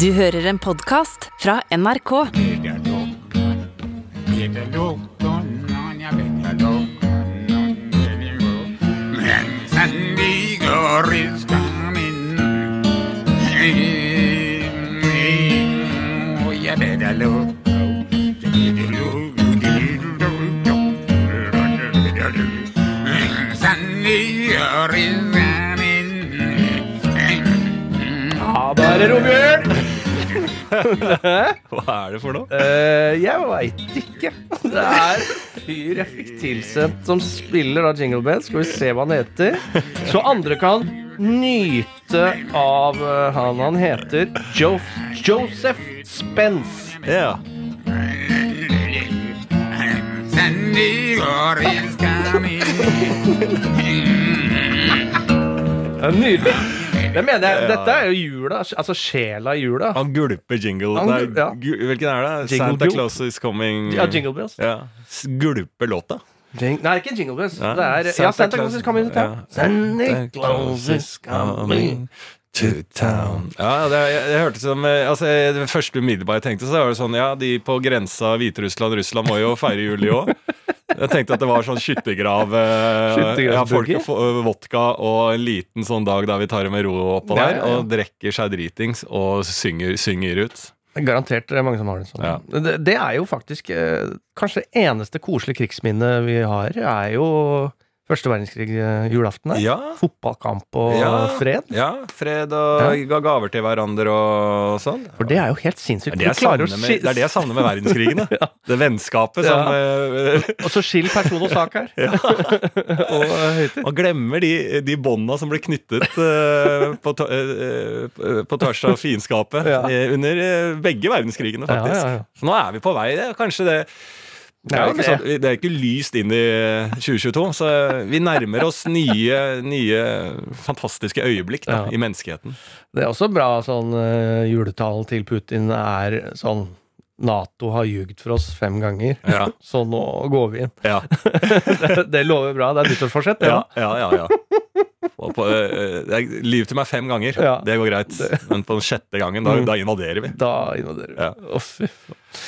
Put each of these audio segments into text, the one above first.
Du hører en podkast fra NRK. Ja, da er Robjørn! Hva er det for noe? Eh, jeg veit ikke. Det er fyr jeg fikk tilsendt som spiller da Jingle Bell. Skal vi se hva han heter. Så andre kan nyte av eh, han. Han heter jo Joseph Spence. Ja, Nydelig. Det mener jeg. Dette er jo jula. Altså sjela i jula. Han gulper jingle. Han gul- ja. hvilken er det? Jingle Santa Claus is coming. Ja, Jingle Bells. Ja. Gulper låta. Jing nei, ikke Jingle Bells. Ja. Det er Ja, Santa Claus is coming to town. Ja. Santa Claus is coming to town. Ja, det, jeg, jeg hørte som eh, altså, Det første umiddelbare jeg tenkte, så var det sånn Ja, de på grensa Hviterussland-Russland må jo feire jul, de òg. Jeg tenkte at det var sånn skyttergrav eh, ja, folk, Skyttergravsboogie? vodka og en liten sånn dag der vi tar det med ro oppå der, ja, ja. og drikker seg dritings og synger, synger ut. Er Garantert det er mange som har det sånn. Ja. Det, det er jo faktisk eh, Kanskje det eneste koselige krigsminnet vi har, er jo første verdenskrig, eh, julaften. der. Ja, Fotballkamp og Ja. fred. ja fred og ga gaver til hverandre og sånn. For det er jo helt sinnssykt. Det er det med, det, er det jeg savner med verdenskrigene. Det vennskapet som eh, Og så skill person og sak her. og eh, høytid. Man glemmer de, de bånda som ble knyttet på, på tvers av fiendskapet under begge verdenskrigene, faktisk. Så nå er vi på vei. Kanskje det det er, ikke sånn, det er ikke lyst inn i 2022, så vi nærmer oss nye, nye fantastiske øyeblikk da, Ja. i menneskeheten. Det er også bra sånn uh, juletalen til Putin er sånn Nato har ljugd for oss fem ganger, Ja. så nå går vi inn. Ja, det, det lover bra. Det er nyttårsforsett, det. ja, Ja. ja. ja, på, jeg det er liv til meg fem ganger. Ja. Det går greit. Men på den sjette gangen, da, Mm. da invaderer vi. Da invaderer vi. Ja. Oh.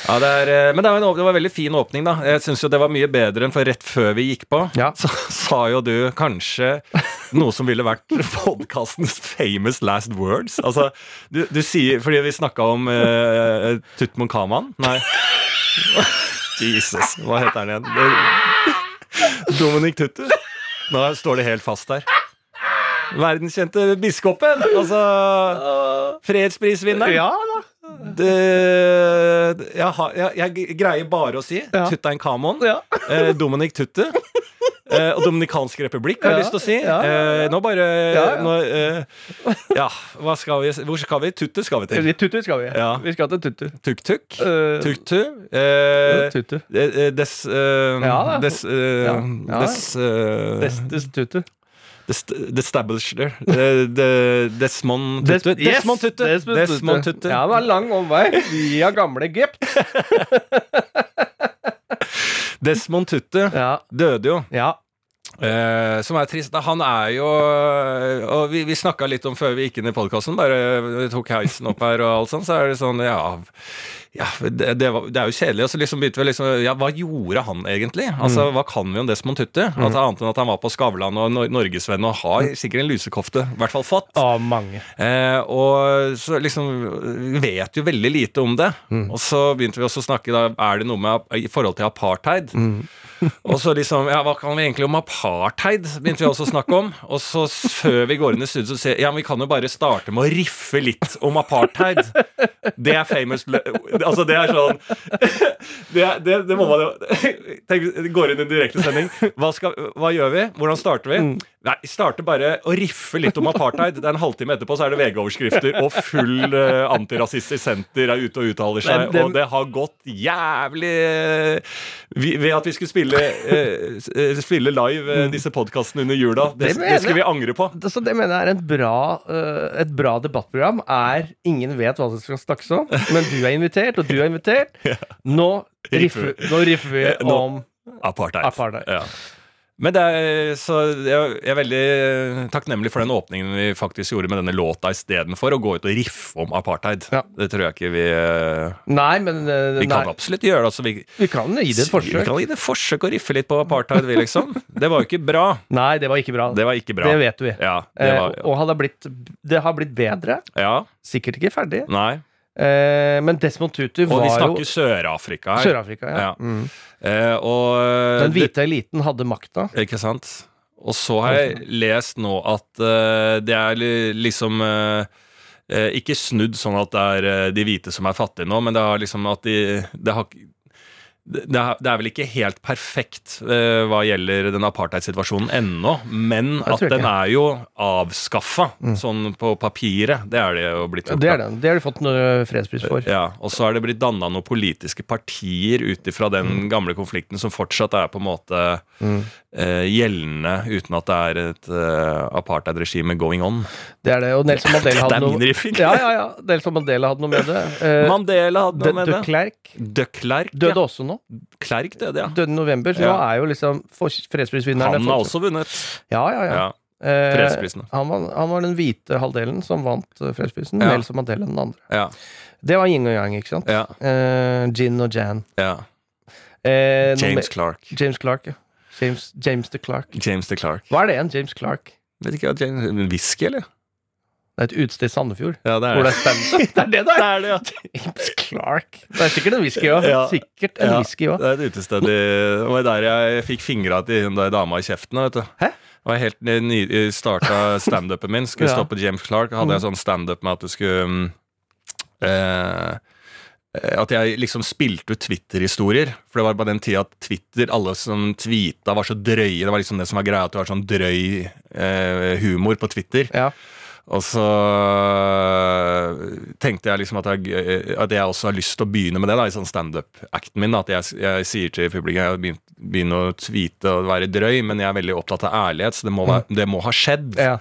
Ja, det er, eh, men det var, en, det var en veldig fin åpning, da. Jeg syns jo det var mye bedre enn for rett før vi gikk på. Ja. Så sa jo du kanskje noe som ville vært podkastens famous last words. Altså, du, du sier Fordi vi snakka om uh, Tutmonkaman Nei. Jesus, hva heter han igjen? Dominic Tutu. Nå står det helt fast her. Verdenskjente biskopen. Altså fredsprisvinneren. Ja da. Det, jeg, har- jeg, jeg greier bare å si Ja. Tutankhamon, Ja. eh, Dominic Tutte eh, og Dominikansk republikk, har jeg Ja, lyst til å si. ja, ja, ja. Eh, nå bare Ja, ja. Nå, eh, ja, hva skal vi Hvor skal vi? Tutte skal vi til. Tutte skal vi. Ja. Vi skal til Tutte. Tuk-tuk. Uh, Tuk-tu. Eh, tutu. eh, eh, des eh. Des, Destes Ja, Eh, de- Desmond Tutte. Yes! Desmond Tutte. Desmond Desmond Tutte. Ja, det var lang omvei via gamle Egypt. Desmond Tutte Ja. døde jo. ja. Eh, som er trist. Han er jo Og vi, vi snakka litt om før vi gikk inn i podkasten, bare vi tok heisen opp her og alt sånt, så er det sånn Ja, ja det, det, var, det er jo kjedelig. Og så liksom begynte vi liksom Ja, hva gjorde han egentlig? Altså, Hva kan vi om Desmond Tutte? Altså, annet enn at han var på Skavlan og Nor Norgesvenn og har sikkert en lusekofte. I hvert fall fått. Av mange. Eh, og så liksom Vi vet jo veldig lite om det. Og så begynte vi også å snakke da Er det noe med i forhold til apartheid. Og så liksom Ja, hva kan vi egentlig om apartheid? Begynte vi også å snakke om. Og så før vi går inn i studio, så sier ja, men vi kan jo bare starte med å riffe litt om apartheid. Det er famous Altså, det er sånn Det, det, det må man jo Tenk, vi går inn i en direktesending. Hva, skal- hva gjør vi? Hvordan starter vi? Nei, vi starter bare å riffe litt om apartheid. Det er en halvtime etterpå så er det VG-overskrifter, og full uh, antirasistisk senter er ute og uttaler seg. Det- Og det har gått jævlig vi, Ved at vi skulle spille, eh, s- eh, spille live eh, disse podkastene under jula. Det, Det det, skal vi angre på. Så det mener jeg er en bra, uh, et bra debattprogram. Er Ingen vet hva det skal snakkes om, men du er invitert, og du er invitert. Nå riffer, nå riffer vi om Apartheid. Apartheid. Ja. Men er, så jeg er veldig takknemlig for den åpningen vi faktisk gjorde med denne låta istedenfor å gå ut og riffe om apartheid. Ja. Det tror jeg ikke vi eh, Nei, men eh, Vi nei, kan absolutt gjøre det. Altså, vi, vi kan gi det et forsøk. Vi kan gi det et forsøk å riffe litt på apartheid, vi, liksom. Det var jo ikke bra. Nei, det var ikke bra. Det var ikke bra. Det vet vi. Ja, det var, ja. og det, blitt, det har blitt bedre. ja, Sikkert ikke ferdig. nei. Eh, men Desmond Tutu var jo Og vi snakker Sør-Afrika her. Sør-Afrika, ja. Ja. Mm. Eh, og Den det- hvite eliten hadde makta. Ikke sant? Og så har jeg lest nå at uh, det er liksom uh, eh, Ikke snudd sånn at det er eh, de hvite som er fattige nå, men det liksom at de Det har det er, vel ikke helt perfekt uh, hva gjelder den apartheid-situasjonen ennå, men at den er jo avskaffa, sånn på papiret. Det er det jo blitt gjort. Det er det. Det har de fått noe fredspris for. Ja, Og så er det blitt danna noen politiske partier ut ifra den gamle konflikten som fortsatt er på en måte eh, gjeldende, uten at det er et uh, apartheid-regime going on. Det er det. Og Nelson Mandela hadde noe ja, ja, ja. Nelson Mandela hadde noe med det. Mandela hadde noe med de det. Klerk De Klerk, døde ja. også nå. Klerk døde, ja. Døde i november. Så Ja. nå er jo liksom fredsprisvinneren Han har også vunnet. Ja, ja, ja. Ja, Eh, han, var, han var den hvite halvdelen som vant eh, fredsprisen. Ja. Nelson Mandela den andre. Ja, Det var yin og yang, ikke sant? ja, Eh, Gin og Jan. ja. Eh, James Clark. James Clark, ja. James, James the Clark. James the Clark. Hva er det igjen? James Clark? Vet ikke, James, Whisky, eller? Det er et utested i Sandefjord. Ja, det Hvor det er stand Det er det det er! det, ja. James Clark. Det er sikkert en whisky òg. Ja. Sikkert en Ja. whisky òg. Det er et utested i Det var der jeg fikk fingra til hun der dama i kjeften. Vet du. Hæ? Det var helt ny, starta standupen min. Skulle Ja. stå på James Clark. Hadde jeg sånn standup med at du skulle um, eh, At jeg liksom spilte ut Twitter-historier. For det var bare den tida at Twitter, alle som tweeta, var så drøye. Det var liksom det som var greia, at det var sånn drøy eh, humor på Twitter. Ja. Og så øh, tenkte jeg liksom at jeg, at jeg også har lyst til å begynne med det da, i sånn standup-acten min. da, At jeg, jeg sier til publikum jeg har begynner å tweete og være drøy, men jeg er veldig opptatt av ærlighet, så det må, være, det må ha skjedd. Ja.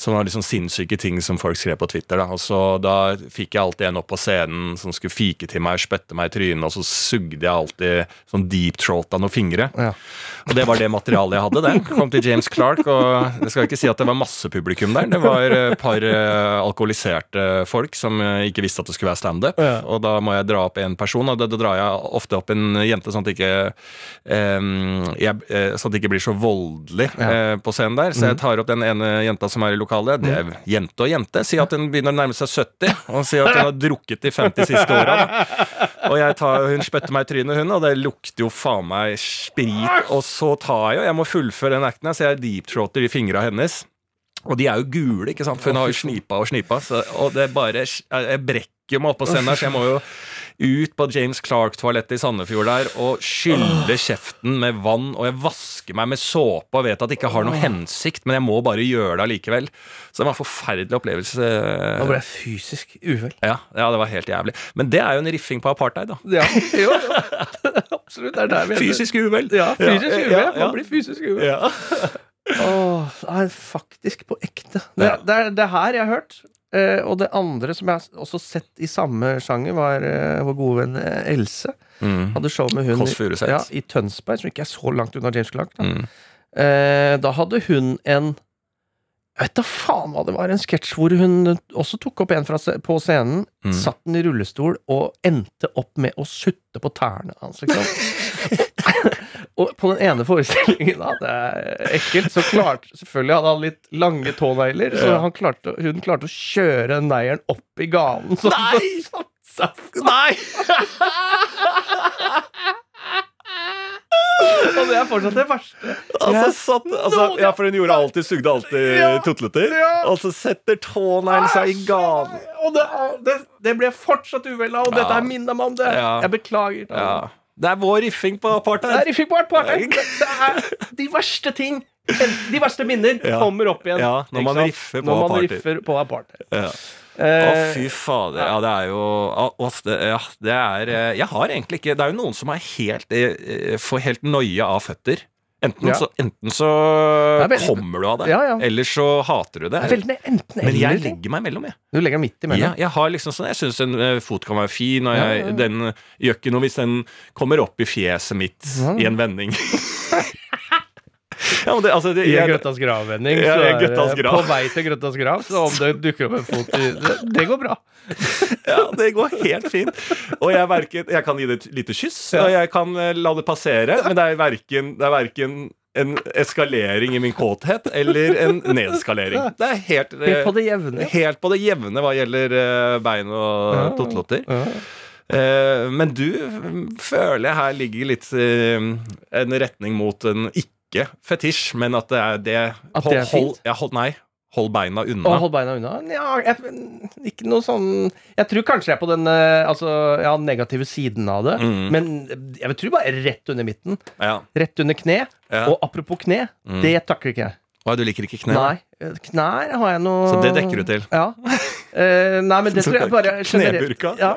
Som var liksom sinnssyke ting som folk skrev på Twitter. Da. Og så Da fikk jeg alltid en opp på scenen som skulle fike til meg, spytte meg i trynet, og så sugde jeg alltid sånn deep throat av noen fingre. Ja. Og det var det materialet jeg hadde. det Kom til James Clark, og jeg skal ikke si at det var masse publikum der. Det var et par eh, alkoholiserte folk som eh, ikke visste at det skulle være standup. Ja. Og da må jeg dra opp en person, og da, da drar jeg ofte opp en jente sånn at det ikke um, jeg, Sånn at det ikke blir så voldelig eh, på scenen der. Så jeg tar opp den ene jenta som er i lokalet. Det er jente og jente. Sier at hun begynner å nærme seg 70, og sier at hun har drukket de 50 siste åra. Og jeg tar, hun spytter meg i trynet, hun, og det lukter jo faen meg sprit. Og så tar jeg jo Jeg må fullføre den acten her, så jeg deep-throater i fingra hennes. Og de er jo gule, ikke sant, for hun har jo snipa og snipa. Så, og det bare Jeg brekker jo meg opp på scenen her, så jeg må jo ut på James Clark-toalettet i Sandefjord der og skylle kjeften med vann, og jeg vasker meg med såpe og vet at det ikke har noe hensikt, men jeg må bare gjøre det allikevel. Så det var en forferdelig opplevelse. Nå ble jeg fysisk uvel. Ja, ja, det var helt jævlig. Men det er jo en riffing på apartheid, da. Ja, jo, jo. Absolutt. Det er der vi er. Fysisk uvel. Ja, fysisk uvel. ja. Man blir fysisk uvel. Ja. Åh, nei, faktisk på ekte. Det, Ja. det, er, det her jeg har hørt. Eh, og det andre som jeg også sett i samme sjanger, var uh, vår gode venn eh, Else. Mm. Hadde show med hun i, ja, i Tønsberg, som ikke er så langt unna James Clark. Da, Mm. uh, da hadde hun en Jeg vet da faen hva det var, en sketsj hvor hun også tok opp en fra, på scenen, Mm. satt den i rullestol og endte opp med å sutte på tærne hans, liksom. og på den ene forestillingen, da, det er ekkelt, så klarte Selvfølgelig hadde han litt lange tånegler, så han klarte, hun klarte å kjøre neieren opp i ganen. Så Nei! så satte seg Nei! Og det er fortsatt det verste. Altså, satt, altså, ja, for hun gjorde alltid, sugde alltid Ja. tutleter. Ja. Og så setter tåneglen seg i ganen. Og det, det, det ble fortsatt uvel av, og dette er her meg om det. Ja. Jeg beklager. Ja. Det er vår riffing på apartheid. Det er riffing på apartheid. Det det er de verste ting. De verste minner Ja. kommer opp igjen. Ja, når man riffer på Når man riffer på apartheid. Ja. Å, Eh, fy fader. Ja, det er jo å, å, det, ja, det er eh, Jeg har egentlig ikke Det er jo noen som er helt eh, får helt noia av føtter. Enten, Ja. så, enten så veldig- kommer du av det, Ja, ja. eller så hater du det. det veldig enten Men jeg legger meg imellom, jeg. Du legger midt imellom. jeg har liksom sånn Jeg syns en eh, fot kan være fin, og jeg, den gjør ikke noe hvis den kommer opp i fjeset mitt i en vending. Ja, men det, altså, det, I en Grøttas grav-vending. Ja, Grøttas grav. På vei til Grøttas grav, så om det dukker opp en fot i Det, det går bra. ja, det går helt fint. Og jeg, verken, jeg kan gi det et lite kyss, og jeg kan eh, la det passere, men det er verken, det er verken en eskalering i min kåthet eller en nedskalering. Det er helt, eh, Helt på det jevne. helt på det jevne hva gjelder eh, bein og Ja. totlotter. Ja. Eh, men du føler jeg her ligger litt en retning mot en ikke-fetisj, men at det er det At det er hold, ja, hold, Nei, hold beina Og unna. hold beina unna? Ja, jeg, ikke noe sånn Jeg tror kanskje jeg er på den eh, altså, ja, negative siden av det. Mm. Men jeg vil tro bare rett under midten. Ja. Rett under kne. Og apropos kne, Mm. det takler ikke jeg. Å, du liker ikke kne? Nei. Knær har jeg noe Så det dekker du til? Ja. Uh, nei, men det tror jeg bare Kneburka? Ja.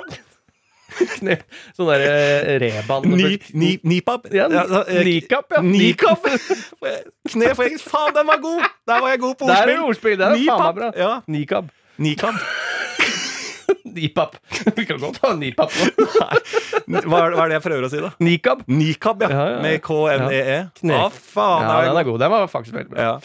Kne, sånn derre reban Ni, ni, nipap? Ja, eh, Nikap, ja. Nikap. Kne for engelsk. Faen, den var god! Der var jeg god på Der er ordspill. det ordspill. Er faen meg bra. Ja. Nikab. Nikab. Nipap. Vi kan godt ha nipap nå. Hva er, det jeg prøver å si, da? Nikab. Nikab, ja. Ja, ja, ja. Med K-N-E-E. Kne. Å, faen. Ja, den er god. Den var faktisk veldig bra. Ja.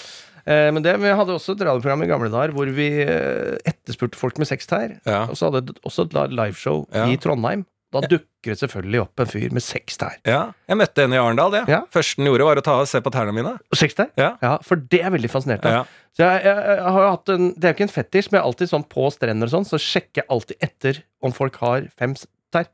Eh, men det, vi hadde også et radioprogram i gamle dager hvor vi eh, etterspurte folk med sextær. Ja. Og så hadde vi også et liveshow Ja. i Trondheim. Da dukker det selvfølgelig opp en fyr med seks tær. ja. Jeg møtte en i Arendal. det. Ja. Første den gjorde, var å ta og se på tærne mine. Seks tær? Ja. Ja, for det er jeg veldig fascinert av. Ja. Så jeg, jeg, jeg har jo hatt en, Det er jo ikke en fetisj, men jeg er alltid sånn på strender og sånn, så sjekker jeg alltid etter om folk har fem tær.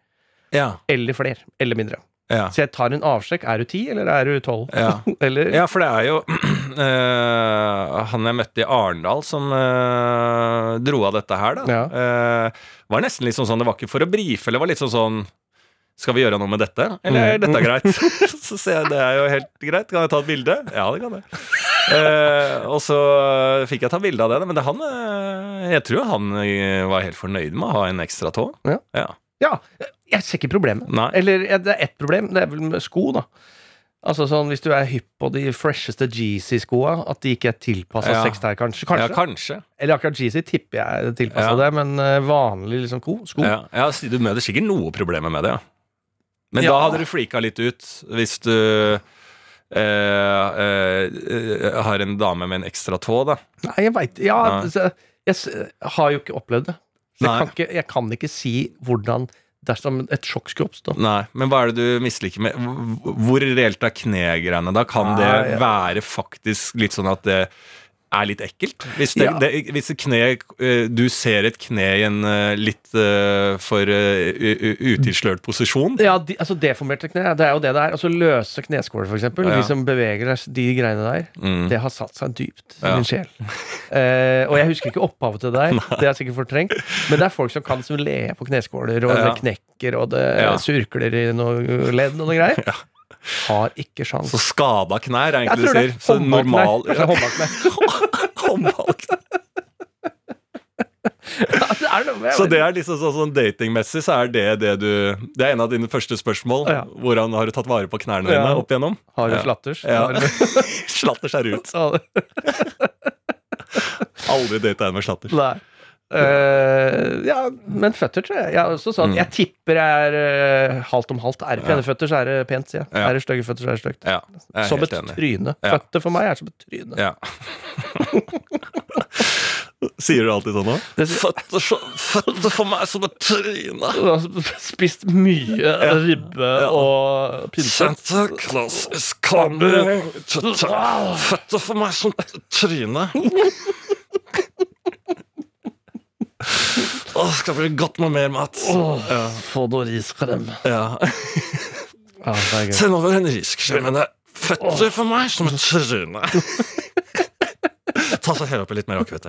Ja. Eller flere. Eller mindre. Ja. Så jeg tar en avsjekk. Er du ti, eller er du tolv? Ja. Ja, for det er jo uh, han jeg møtte i Arendal som uh, dro av dette her, da. Ja. Uh, var nesten litt sånn sånn Det var ikke for å brife, eller var litt sånn sånn Skal vi gjøre noe med dette? Eller er Mm. dette greit? så ser jeg det er jo helt greit. Kan jeg ta et bilde? Ja, det kan jeg. Eh, og så fikk jeg ta bilde av det, men det han Jeg tror han var helt fornøyd med å ha en ekstra tå. Ja. Ja. Ja, jeg ser ikke problemet. Nei. Eller ja, det er ett problem, det er vel med sko, da. Altså sånn, Hvis du er hypp på de fresheste Jeezy-skoa, at de ikke er tilpassa Ja. seks tær, kanskje. kanskje. Ja, kanskje. Eller akkurat Jeezy tipper jeg er tilpassa Ja. det, men uh, vanlig liksom ko, sko Ja, ja, du møter sikkert noe problemer med det, ja. Men da hadde du flika litt ut hvis du eh, eh, har en dame med en ekstra tå, da. Nei, jeg veit Ja, altså, jeg har jo ikke opplevd det. Så jeg kan, ikke, jeg kan ikke si hvordan dersom et sjokk skulle oppstå. Nei, Men hva er det du misliker med Hvor- reelt er knegreiene? Da kan Nei, det ja. være faktisk litt sånn at det er litt ekkelt? Hvis, det, Ja. det, hvis kne, eh, du ser et kne i en eh, litt eh, for utilslørt posisjon Ja, de, altså Deformerte kne, det er jo det det er. Altså Løse kneskåler, eksempel. Ja. De som beveger seg, de greiene der. Mm. Det har satt seg dypt i Ja. min sjel. Eh, og jeg husker ikke opphavet til det der. Det jeg sikkert fortrengt. Men det er folk som kan som le på kneskåler, og Ja. det knekker, og det Ja. surkler i noe ledd og noe greier. Har ikke sjans. Så skada knær, er egentlig tror du det. sier. Så normal Kanskje håndballknær. Ja, det med Så det er liksom sånn, sånn datingmessig så er det det du Det er en av dine første spørsmål. Ja. Hvordan har du tatt vare på knærne Ja. opp igjennom? Har du Ja. slatters? Ja. slatters er ut. Aldri data en med slatters. Nei. Eh, ja, men føtter, tror jeg. Jeg, er sånn, Mm. jeg tipper jeg er uh, halvt om halvt. Er det pene føtter, så er det pent, sier jeg. Ja. Er det stygge føtter, så er det stygt. Ja, er Som et enig. tryne. Føtter for meg er som et tryne. Ja. Sier du alltid sånn nå? Føtter, så- føtter for meg som et tryne. Du har spist mye ribbe og pinnekjøtt. Santa Claus is coming to town. Føtter for meg som et tryne. Åh, skal bli godt med mer mat. Åh, Få noe riskrem. Ja. Ja. Send over en riskrem, men det er føtter for meg som et tryne. Ta så Hell oppi litt mer akevitt.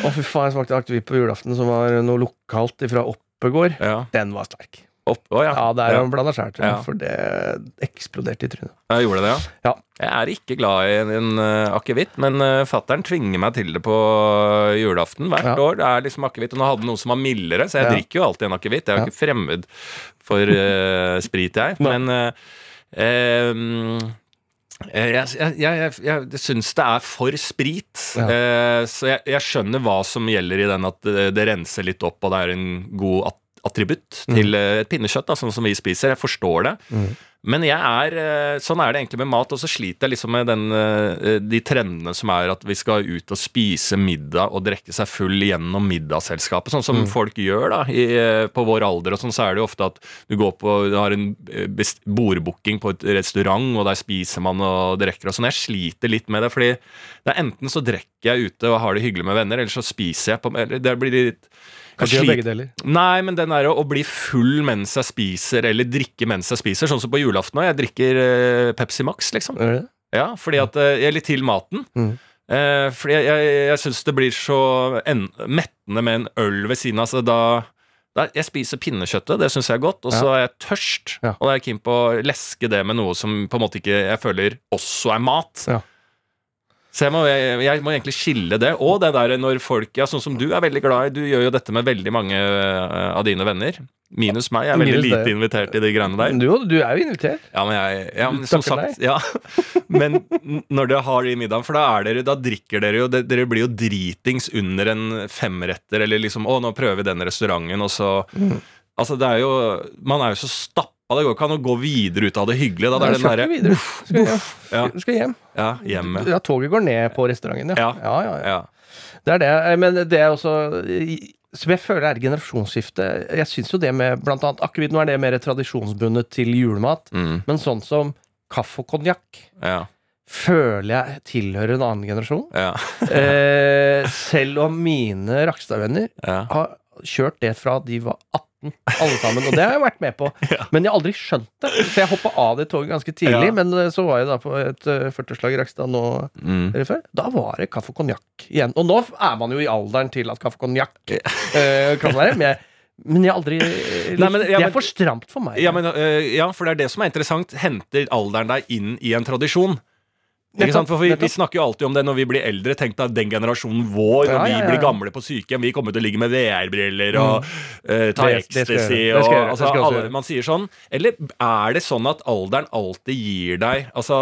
Å, fy faen, jeg smakte akevitt på julaften som var noe lokalt ifra Oppegård. Ja. Den var sterk. Opp, å, ja. Ja, det er ja. jo blanda skjær, Ja. for det eksploderte i trynet. Jeg gjorde det, ja. Ja. Jeg er ikke glad i en, en uh, akevitt, men uh, fattern tvinger meg til det på uh, julaften hvert Ja. år. Det er liksom akevitt, og nå hadde noe som var mildere, så jeg Ja. drikker jo alltid en akevitt. Jeg er jo Ja. ikke fremmed for uh, sprit, jeg. Men uh, um, eh, jeg, jeg, jeg, jeg, syns det er for sprit. Ja. Eh, så jeg, jeg skjønner hva som gjelder i den at det, det renser litt opp, og det er en god attributt Mm. til eh, et pinnekjøtt, da, sånn som vi spiser. Jeg forstår det. Mm. Men jeg er, eh, sånn er det egentlig med mat, og så sliter jeg liksom med den, eh, de trendene som er at vi skal ut og spise middag og drikke seg full gjennom middagsselskapet, sånn som folk gjør da, i, på vår alder. og sånn, Så er det jo ofte at du går på, du har en bordbooking på et restaurant, og der spiser man og drikker og sånn. Jeg sliter litt med det, fordi det enten så drikker jeg ute og har det hyggelig med venner, eller så spiser jeg på eller Det blir litt Ikke gjøre begge deler. Nei, men den er å, å bli full mens jeg spiser, eller drikke mens jeg spiser. Sånn som på julaften òg. Jeg drikker eh, Pepsi Max, liksom. Er det? Ja, fordi at eh, Eller til maten. Mm. Eh, fordi jeg, jeg, jeg syns det blir så en, mettende med en øl ved siden av. Så da, da Jeg spiser pinnekjøttet, det syns jeg er godt. Og så er jeg tørst, Ja. og da er jeg keen på å leske det med noe som på en måte ikke jeg føler også er mat. Ja. Så jeg må, jeg, jeg må egentlig skille det. Og det der når folk ja, Sånn som du er veldig glad i Du gjør jo dette med veldig mange eh, av dine venner. Minus meg. Jeg er veldig lite invitert i de greiene der. Du, du er jo invitert. Ja, men jeg ja, men som sagt, ja. Men når dere har i middagen, for da er dere Da drikker dere jo det- Dere blir jo dritings under en femretter, eller liksom Å, nå prøver vi den restauranten, og så Mm. Altså, det er jo Man er jo så stappa. Det går ikke an å gå videre ut av det hyggelige. Da det er den derre. Skal. Ja. Skal hjem. Ja, hjem. Ja, toget går ned på restauranten, ja. Ja. Ja, ja, ja. Ja. Det er det. eh, Men det er også Som jeg føler er generasjonsskifte. Jeg syns jo det med blant annet akevitt Nå er det mer tradisjonsbundet til julemat, Mm, men sånn som kaffe og konjakk ja. føler jeg tilhører en annen generasjon. Ja. Eh, selv om mine Rakstad-venner Ja. har kjørt det fra de var 18, alle sammen. Og det har jeg vært med på. Men jeg har aldri skjønt det. For jeg hoppa av det toget ganske tidlig. Ja. Men eh, så var jeg da på et eh, 40-årslag i Rakstad nå Mm. eller før. Da var det kaffe og konjakk igjen. Og nå er man jo i alderen til at kaffe og konjakk eh, kan være. Men jeg, men jeg har aldri Nei, men- ja, Det er for stramt for meg. Ja, men, ja, for det er det som er interessant. Henter alderen deg inn i en tradisjon? Ikke sant? For vi, vi snakker jo alltid om det når vi blir eldre. Tenk deg den generasjonen vår, når Ja, vi ja, vi blir gamle på sykehjem. Vi kommer til å ligge med VR-briller og ta ecstasy og skal jeg gjøre. Det altså, alle. Man sier sånn. Eller er det sånn at alderen alltid gir deg Altså,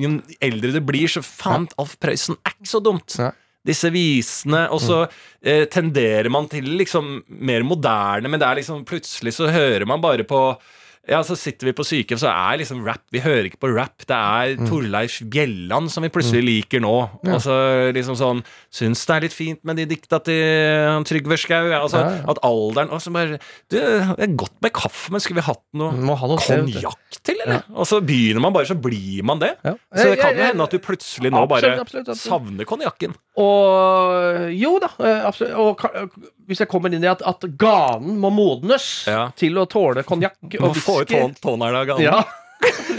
jo eldre du blir, så faen, Alf Prøysen er ikke så dumt. Disse visene, og så eh, tenderer man til liksom mer moderne, men det er liksom plutselig så hører man bare på ja, så sitter vi på sykehjem, så er liksom rap Vi hører ikke på rap. Det er Torleif Bjelland som vi plutselig liker nå. Og så liksom sånn Syns det er litt fint med de dikta til Trygve Skau. Ja, altså, Ja, ja. At alderen Og så bare Du, det er godt med kaffe, men skulle vi hatt noe ha noe konjakk til, eller? Og så begynner man bare, så blir man det. Ja. Så det kan jo hende at du plutselig nå bare Absolutt, absolutt, absolutt. savner konjakken. Og jo da, eh, absolutt. Og hvis jeg kommer inn i at, at ganen må modnes Ja. til å tåle konjakk og få ut whisky tån- av ganen. Ja.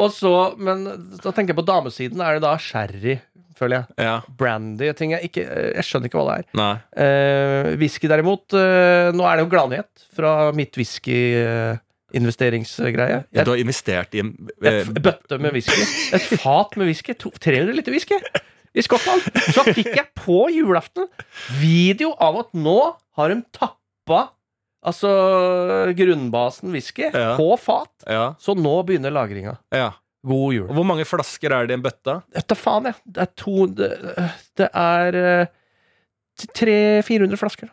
og så, men da tenker jeg på damesiden, er det da sherry, føler jeg. Ja. Brandy. Ting jeg, ikke, jeg skjønner ikke hva det er. Nei. Eh, whisky derimot, eh, nå er det jo gladnyhet fra mitt whisky-investeringsgreie. Du har investert i en Et eh, f- bøtte med whisky. Et fat med whisky. To- 300 liter whisky i Skottland. Så fikk jeg på julaften video av at nå har de tappa altså grunnbasen whisky Ja. på fat. ja, Så nå begynner lagringa. ja. God jul. Hvor mange flasker er det i en bøtte? Vet da faen, jeg. Det er to Det, det er eh, 300-400 flasker.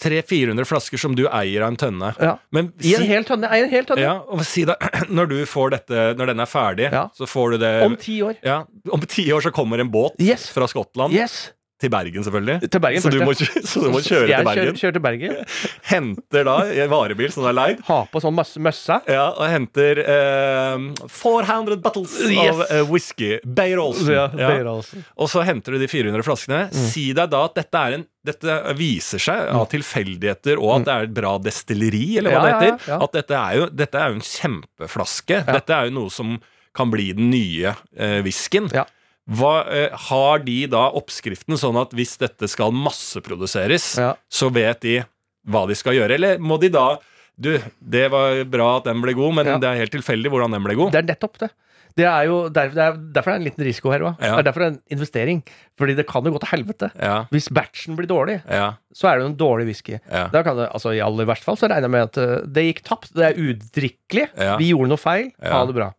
300-400 flasker som du eier av en tønne. Ja. Men I en hel tønne. Eier en hel tønne. ja, og si da, når du får dette Når den er ferdig, Ja. så får du det Om ti år. ja, Om ti år så kommer en båt Yes. fra Skottland Yes. Til Bergen, selvfølgelig. Til Bergen så, du må, så du må kjøre jeg til Bergen. Kjører, kjører til Bergen. Henter da en varebil som er leid. Ha på sånn møssa. Ja, og henter eh, 400 bottles Yes. av eh, whisky. Beyer Olsen. Ja, Ja. Beyer Olsen. Og så henter du de 400 flaskene. Mm. Si deg da at dette, en, dette viser seg av tilfeldigheter, og at det er et bra destilleri, eller hva Mm. Ja, det heter. ja. At dette er, jo, dette er jo en kjempeflaske. Dette er jo noe som kan bli den nye eh, whiskyen. Ja. Hva, eh, har de da oppskriften sånn at hvis dette skal masseproduseres, Ja. så vet de hva de skal gjøre? Eller må de da Du, det var bra at den ble god, men Ja. det er helt tilfeldig hvordan den ble god. Det er nettopp det. Det er jo derfor det er, derfor er det en liten risiko her òg. Ja. Det er derfor det er en investering. Fordi det kan jo gå til helvete. Ja, Hvis batchen blir dårlig, ja, så er det jo en dårlig whisky. ja. Da kan det, altså I aller verste fall så regner jeg med at eh, det gikk tapt. Det er udrikkelig. Ja. Vi gjorde noe feil. Ha det bra.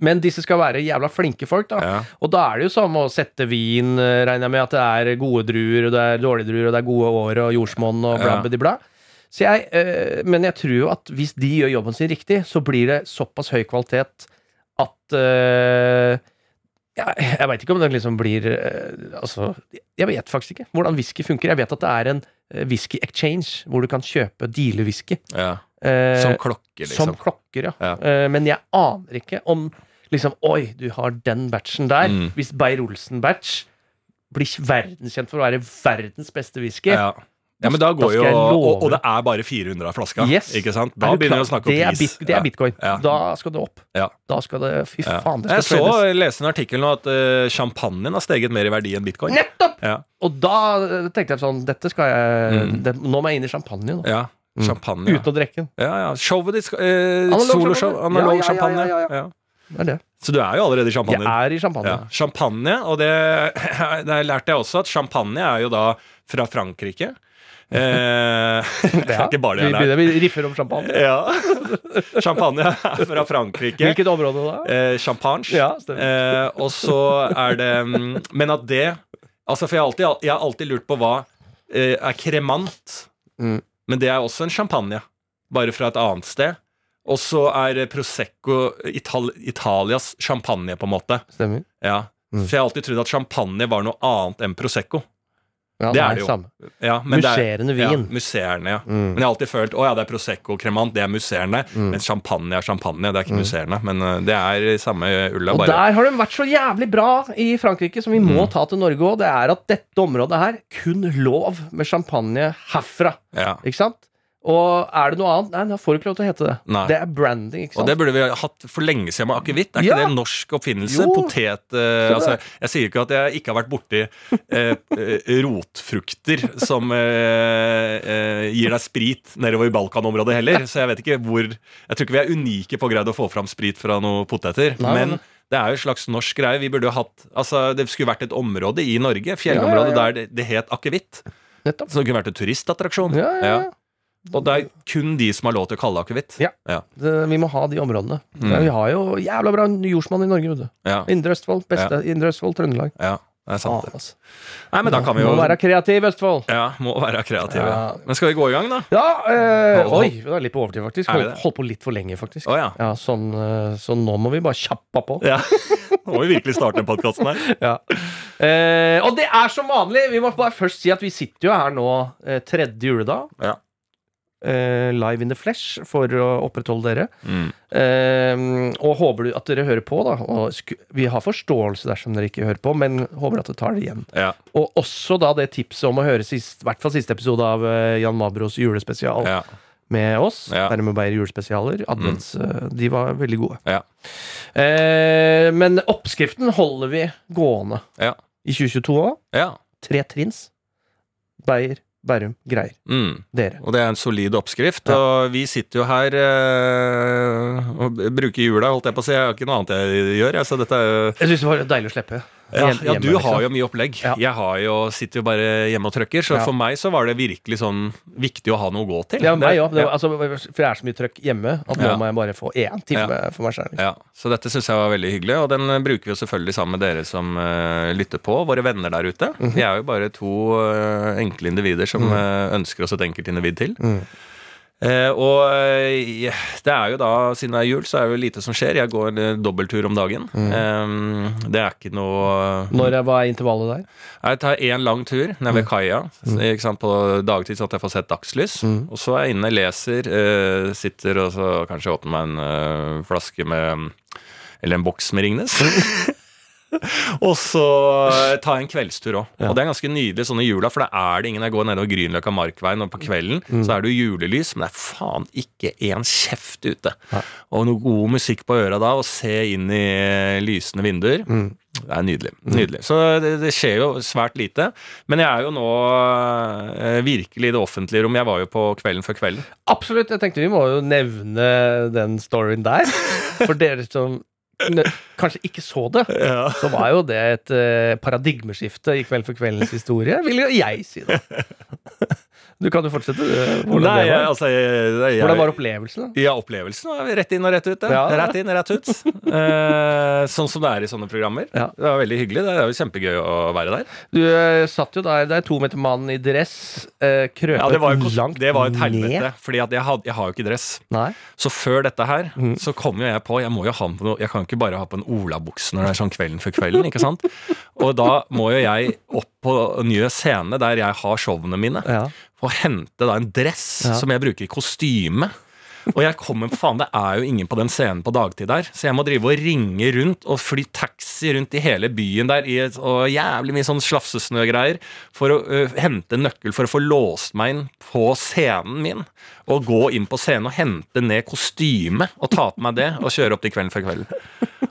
Men disse skal være jævla flinke folk, da. ja. Og da er det jo samme å sette vin, eh, regner jeg med at det er gode druer, og det er dårlige druer, og det er gode år og jordsmonn og bla, bla, bla. Så jeg, øh, men jeg tror jo at hvis de gjør jobben sin riktig, så blir det såpass høy kvalitet at øh, ja, Jeg veit ikke om det liksom blir øh, Altså, jeg vet faktisk ikke hvordan whisky funker. Jeg vet at det er en whisky exchange hvor du kan kjøpe deale-whisky. Ja. Som klokker, liksom. Som klokker, ja. Ja. Men jeg aner ikke om liksom Oi, du har den batchen der. Mm. Hvis Beyer-Olsen-batch blir verdenskjent for å være verdens beste whisky Ja. ja, men da går da jo og, og det er bare 400 av flaska. Yes. Ikke sant? Da begynner vi å snakke om det er, pris. bit, det er bitcoin. Ja. Da skal det opp. Ja. Da skal det Fy faen, det Jeg så, jeg leste en artikkel nå at uh, champagnen har steget mer i verdi enn bitcoin. Nettopp! Ja. Og da eh, tenkte jeg sånn Dette skal jeg Mm. det, Nå må jeg inn i champagne. Nå. Ja. Mm. Champagne. Ja. Uten å drikke den. ja, ja. Showet ditt skal Analog Soloshow. champagne. Analog champagne. ja, ja, ja. Ja. Det er det. Så du er jo allerede i champagne. Jeg er i champagne. Ja. Champagne, og det, det lærte jeg også, at champagne er jo da fra Frankrike. Eh, det er ikke bare det jeg har vi riffer om champagne. Ja. Champagne er fra Frankrike. Hvilket område da? Eh, champagne. Ja. Eh, og så er det mm, Men at det Altså, for jeg har alltid, jeg har alltid lurt på hva eh, er kremant. Mm. Men det er også en champagne, bare fra et annet sted. Og så er Prosecco Ital Italias champagne, på en måte. Stemmer. Ja. Mm. For jeg har alltid trodd at champagne var noe annet enn Prosecco. Ja, Det er det jo. Ja, men er- Musserende vin. Ja, musserende, ja. Mm. Men jeg har alltid følt å ja, det er Prosecco kremant, det er musserende. Mm. Men champagne er champagne, det er ikke musserende. Men eh, det er samme ulla, Og bare. der har de vært så jævlig bra i Frankrike, som vi må Mm. ta til Norge òg. Det er at dette området her kun lov med champagne herfra. Ja. Ikke sant? Og er det noe annet? Nei, da får du ikke lov til å hete det. Nei. Det er branding, ikke sant? Og det burde vi ha hatt for lenge siden med akevitt. Er Ja. ikke det en norsk oppfinnelse? Jo. Potet eh, altså, Jeg sier ikke at jeg ikke har vært borti eh, eh, rotfrukter som eh, eh, gir deg sprit nedover i Balkanområdet heller, så jeg vet ikke hvor Jeg tror ikke vi er unike på å greie å få fram sprit fra noen poteter. Nei, men nei. det er jo en slags norsk greie. Vi burde jo hatt Altså, Det skulle vært et område i Norge, fjellområde, Ja, ja, ja. der det, det het akevitt. Så det kunne vært en turistattraksjon. Ja, ja, ja. Og det er kun de som har lov til å kalle det akevitt. Ja. Ja. Det, vi må ha de områdene. Mm. Vi har jo jævla bra jordsmonn i Norge, vet du. Ja, Indre Østfold. Beste Indre Østfold, Trøndelag. ja det er sant. Ah, altså. Nei, men da kan vi jo Må være kreativ, Østfold. Ja, må være kreativ. Ja. Men skal vi gå i gang, da? Ja, Øh, Hold- Oi, det er litt på overtid, faktisk. Hold, Holdt, på litt for lenge, faktisk. Oh, ja. Ja, sånn, eh, så nå må vi bare kjappe på. ja. Nå må vi virkelig starte podkasten her. Ja. Eh, og det er som vanlig. Vi må bare først si at vi sitter jo her nå eh, tredje juledag. Ja. Eh, live in the flesh for å opprettholde dere. Mm. Eh, og håper du at dere hører på, da. Og vi har forståelse dersom dere ikke hører på, men håper at dere tar det igjen. Ja. Og også da det tipset om å høre sist, hvert fall siste episode av eh, Jan Mabros julespesial Ja. med oss. Ja. Dermed Beyer julespesialer. Advents, mm. De var veldig gode. Ja. Eh, men oppskriften holder vi gående Ja. i 2022 òg. ja. Tre trins. Beyer, Bærum, greier. Mm. Dere. Og det er en solid oppskrift. Ja. Og vi sitter jo her eh, og bruker jula, holdt jeg på å si. Jeg har ikke noe annet jeg gjør. Jeg, så dette er jo Jeg syns det var deilig å slippe. Ja, ja, du har liksom. jo mye opplegg. Ja. Jeg har jo, sitter jo bare hjemme og trøkker. Så Ja. for meg så var det virkelig sånn viktig å ha noe å gå til. Ja, meg òg. Altså, for det er så mye trøkk hjemme at nå må jeg bare få én time for meg sjøl. Ja, så dette syns jeg var veldig hyggelig, og den eh, bruker vi jo selvfølgelig sammen med dere som uh, lytter på, våre venner der ute. Mhm. Vi er jo bare to uh, enkle individer som eh, ønsker oss et enkelt individ til. Mm. Eh, og eh, det er jo da, siden det er jul, så er det jo lite som skjer. Jeg går en eh, dobbelttur om dagen. Mm. Eh, det er ikke noe Når er, Hva er intervallet der? Jeg tar én lang tur nede ved kaia Mm. på dagtid, sånn at jeg får sett dagslys. Mm. Og så er jeg inne, leser, eh, sitter og så kanskje åpner meg en eh, flaske med Eller en boks med Ringnes. og så ta en kveldstur òg. Ja. Og det er ganske nydelig sånn i jula, for da er det ingen Jeg går nedover Grünerløkka Markveien, og på kvelden Mm. så er det jo julelys, men det er faen ikke en kjeft ute. Ja. Og noe god musikk på øra da, og se inn i eh, lysende vinduer. Mm. Det er nydelig. nydelig. Så det, det skjer jo svært lite. Men jeg er jo nå eh, virkelig i det offentlige rom. Jeg var jo på Kvelden før kvelden. Absolutt. Jeg tenkte vi må jo nevne den storyen der. For dere som kanskje ikke så det, så var jo det et eh, paradigmeskifte i Kveld for kveldens historie, vil jo jeg si. da Du kan jo fortsette. Hvordan, Nei, det var. altså jeg, jeg, hvordan var opplevelsen? da? Ja, opplevelsen var rett inn og rett ut. Ja. Rett inn, rett ut. Eh, sånn som det er i sånne programmer. Ja. Det var veldig hyggelig. Det er jo kjempegøy å være der. Du eh, satt jo der, der to meter mann i dress, eh, krøpet Ja, det var jo langt det var et helvete, ned. fordi jeg, had, jeg har jo ikke dress. Nei. Så før dette her, Mm. så kom jo jeg på Jeg må jo ha på noe Jeg kan ikke bare ha på en olabukse når det er sånn kvelden før kvelden, ikke sant? Og da må jo jeg opp på nye scene der jeg har showene mine, Ja. Og hente da en dress Ja. som jeg bruker i kostyme. Og jeg kommer på faen, det er jo ingen på den scenen på dagtid der, så jeg må drive og ringe rundt og fly taxi rundt i hele byen der i et, og jævlig mye sånn slafsesnø-greier for å uh, hente en nøkkel for å få låst meg inn på scenen min. Og gå inn på scenen og hente ned kostyme og ta på meg det og kjøre opp til Kvelden før kvelden.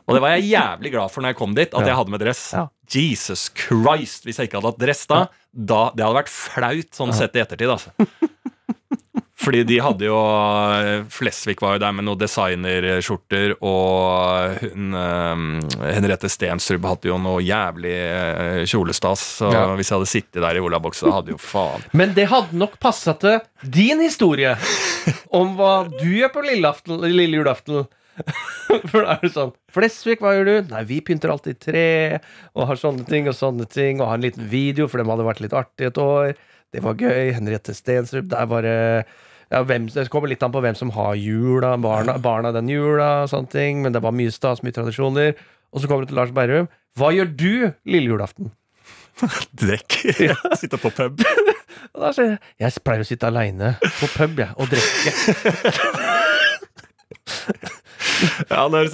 Og det var jeg jævlig glad for når jeg kom dit, at Ja. jeg hadde med dress. Ja. Jesus Christ, hvis jeg ikke hadde hatt dress da, da det hadde vært flaut sånn sett i ettertid, altså. Fordi de hadde jo Flesvig var jo der med noen designerskjorter, og hun eh, Henriette Stensrud hadde jo noe jævlig eh, kjolestas. Så Ja. hvis jeg hadde sittet der i olabuksa, hadde jo faen Men det hadde nok passa til din historie om hva du gjør på lilleaften- lille julaften. For da er det sånn Flesvig, hva gjør du? Nei, vi pynter alltid tre og har sånne ting og sånne ting. Og har en liten video, for dem hadde vært litt artig et år. Det var gøy. Henriette Stensrup. Der var det ja, hvem, Det kommer litt an på hvem som har jula, barna, barna den jula og sånne ting. Men det var mye stas, mye tradisjoner. Og så kommer det til Lars Berrum. Hva gjør du lille julaften? Drekk. Sitte på pub. Og da sier jeg Jeg pleier å sitte aleine på pub jeg, og drikke. Ja, jeg,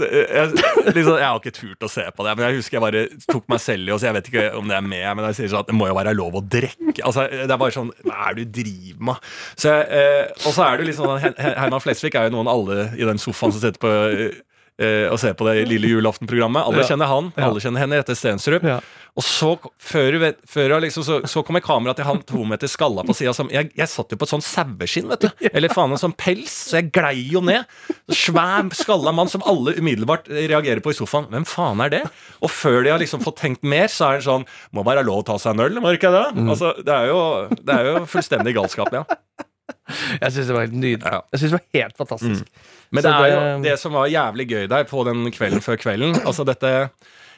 liksom, jeg har ikke turt å se på det, men jeg husker jeg bare tok meg selv i og så Jeg vet ikke om det er med, men jeg sier sånn at det må jo være lov å drikke. Altså, det er bare sånn Hva er det du driver med? Så, eh, og så er det liksom Her- Herman Flesvig er jo noen alle i den sofaen som sitter på eh, og ser på det lille julaftenprogrammet. Alle Ja. kjenner han, alle kjenner Henriette Stensrup. Ja. Og så, før, før liksom, så, så kommer kameraet til han to meter skalla på sida. Jeg, jeg satt jo på et sånn saueskinn, vet du. Eller faen en sånn pels, så jeg glei jo ned. Svær, skalla mann som alle umiddelbart reagerer på i sofaen. Hvem faen er det? Og før de har liksom fått tenkt mer, så er det sånn Må være lov å ta seg en øl, må ikke det? Altså, det er jo, det er jo fullstendig galskap, ja. Jeg syns det var helt nydelig. Ja. Jeg synes det var helt fantastisk. Men det, det er jo det- det som var jævlig gøy der på den kvelden før kvelden. Altså dette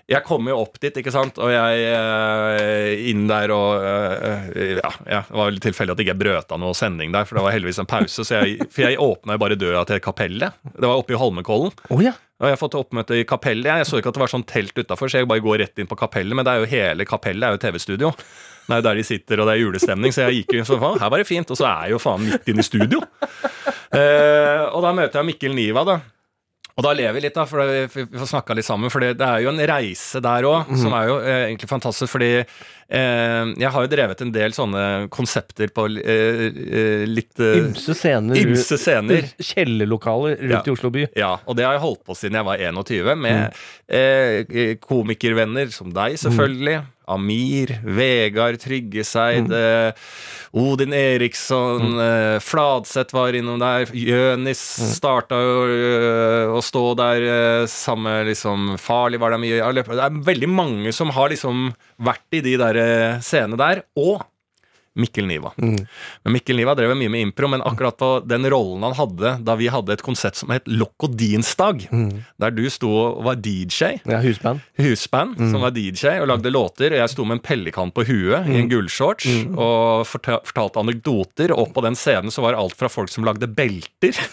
Jeg kom jo opp dit, ikke sant, og jeg eh, inn der og eh, Ja, ja det var vel tilfeldig at jeg ikke brøt av noe sending der, for det var heldigvis en pause. Så jeg, for jeg åpna jo bare døra til kapellet. Det var oppe i Holmenkollen. Oh, ja. Og jeg har fått oppmøte i kapellet. Jeg så ikke at det var sånn telt utafor, så jeg bare går rett inn på kapellet. Men det er jo hele kapellet er jo TV-studio. Det er jo der de sitter, og det er julestemning. Så jeg gikk jo sånn, her var det fint. Og så er jeg jo faen midt inne i studio. Eh, og da møter jeg Mikkel Niva, da. Og da lever vi litt, da, for vi får snakka litt sammen. For det, er jo en reise der òg, som er jo eh, egentlig fantastisk. Fordi eh, jeg har jo drevet en del sånne konsepter på eh, eh, litt eh, Ymse scener. ymse scener. Kjellerlokaler rundt Ja. i Oslo by. Ja, og det har jeg holdt på siden jeg var 21, med eh, komikervenner som deg, selvfølgelig. Amir, Vegard Tryggeseid, eh, Odin Eriksson, eh, Fladseth var innom der. Jønis starta jo eh, å stå der sammen liksom Farlig var det mye Det er veldig mange som har liksom vært i de der scenene der. Og Mikkel Niva. Men Mikkel Niva drev mye med impro, men akkurat på den rollen han hadde da vi hadde et konsept som het Lokodinsdag, der du sto og var DJ, Ja, husband. husband, som var DJ og lagde låter, og jeg sto med en pellekant på huet i en gullshorts og fortalte anekdoter, og på den scenen så var det alt fra folk som lagde belter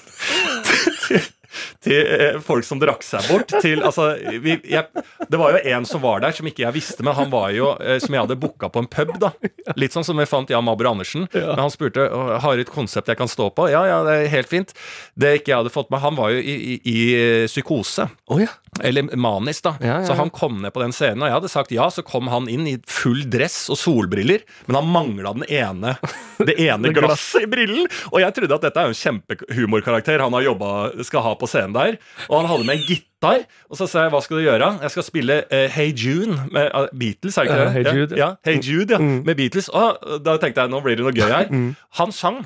til, eh, folk som drakk seg bort, til altså vi, jeg, Det var jo en som var der, som ikke jeg visste, men han var jo eh, som jeg hadde booka på en pub, da. Litt sånn som vi fant Jan Mabro Andersen. Men han spurte har du et konsept jeg kan stå på. Ja, ja, det er helt fint. Det ikke jeg hadde fått med, han var jo i, i, i psykose. Oh, ja. Eller Manis, da. Ja, ja, Så han kom ned på den scenen, og jeg hadde sagt ja. Så kom han inn i full dress og solbriller, men han mangla den ene det ene Det glass. glasset i brillen. Og jeg trodde at dette er jo en kjempehumorkarakter han har jobbet, skal ha på scenen der. Og han hadde med en gitar, og så sa jeg hva skal du gjøre? Jeg skal spille uh, Hey June med uh, Beatles, er det ikke det? Hey Jude, ja. ja. Hey Jude, ja. Med Beatles. Og da tenkte jeg nå blir det noe gøy her. Han sang.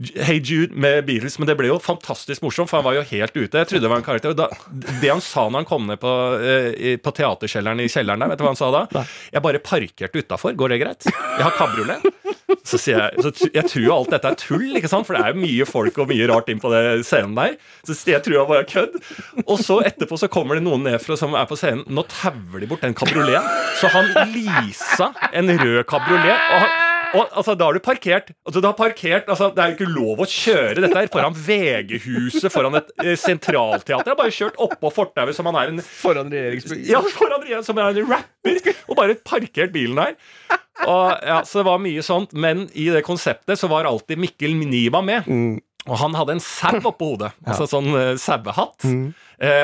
Hey Jude med Beatles, men det ble jo fantastisk morsomt, for han var jo helt ute. Jeg trodde det var en karakter. Da, det han sa når han kom ned på, eh, på teaterkjelleren i kjelleren der, vet du hva han sa da? Jeg bare parkerte utafor, går det greit? Jeg har kabriolet. Så sier jeg så Jeg tror jo alt dette er tull, ikke sant? for det er jo mye folk og mye rart inn på det scenen der. Så jeg tror jeg bare kødd. Og så etterpå så kommer det noen ned fra som er på scenen. Nå tauer de bort den kabrioleten. Så han leasa en rød kabriolet. Og han, og altså, Da har du parkert altså, du har parkert, altså, Det er jo ikke lov å kjøre dette her foran VG-huset, foran et eh, sentralteater. Jeg har bare kjørt oppå fortauet som han er en Foran regjeringsbygget. ja, foran regjeringen som er en rapper, og bare parkert bilen her. Og, ja, så det var mye sånt, men i det konseptet så var alltid Mikkel Niva med. Og han hadde en sau oppå hodet, altså sånn uh, sauehatt, eh,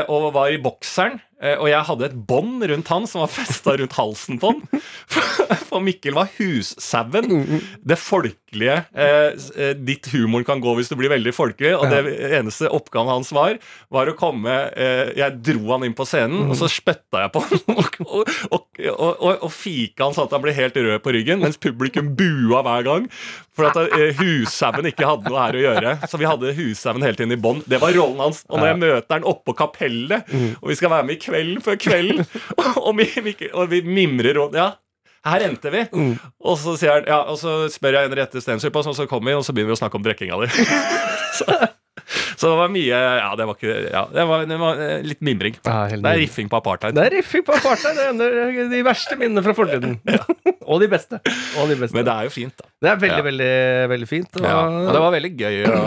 og var i bokseren. eh, og jeg hadde et bånd rundt han som var festa rundt halsen på han. For Mikkel var hussauen. Det folkelige eh, eh, Ditt humoren kan gå hvis du blir veldig folkelig. Og det eneste oppgaven hans var, var å komme eh, Jeg dro han inn på scenen, og så spytta jeg på han. Og, og, og, og, fika han sånn at han ble helt rød på ryggen, mens publikum bua hver gang. For at eh, hussauen ikke hadde noe her å gjøre. Så vi hadde hussauen hele tiden i bånd. Det var rollen hans. Og når jeg møter han oppå kapellet, og vi skal være med i Kvelden før kvelden, og, vi, vi, og vi mimrer og Ja, her endte vi. Og så sier han, ja, og så spør jeg Henriette Stensrup, og så kommer vi, og så begynner vi å snakke om drikkinga di. så, det var mye Ja, det var ikke Ja, det var, det var eh, litt mimring. Ja, Det er riffing på apartheid. Det er riffing på apartheid. Det er de verste minnene fra fortiden. og de beste. Og de beste. Men det er jo fint, da. Det er veldig, Ja. veldig, veldig fint. Og, Ja, og det var veldig gøy å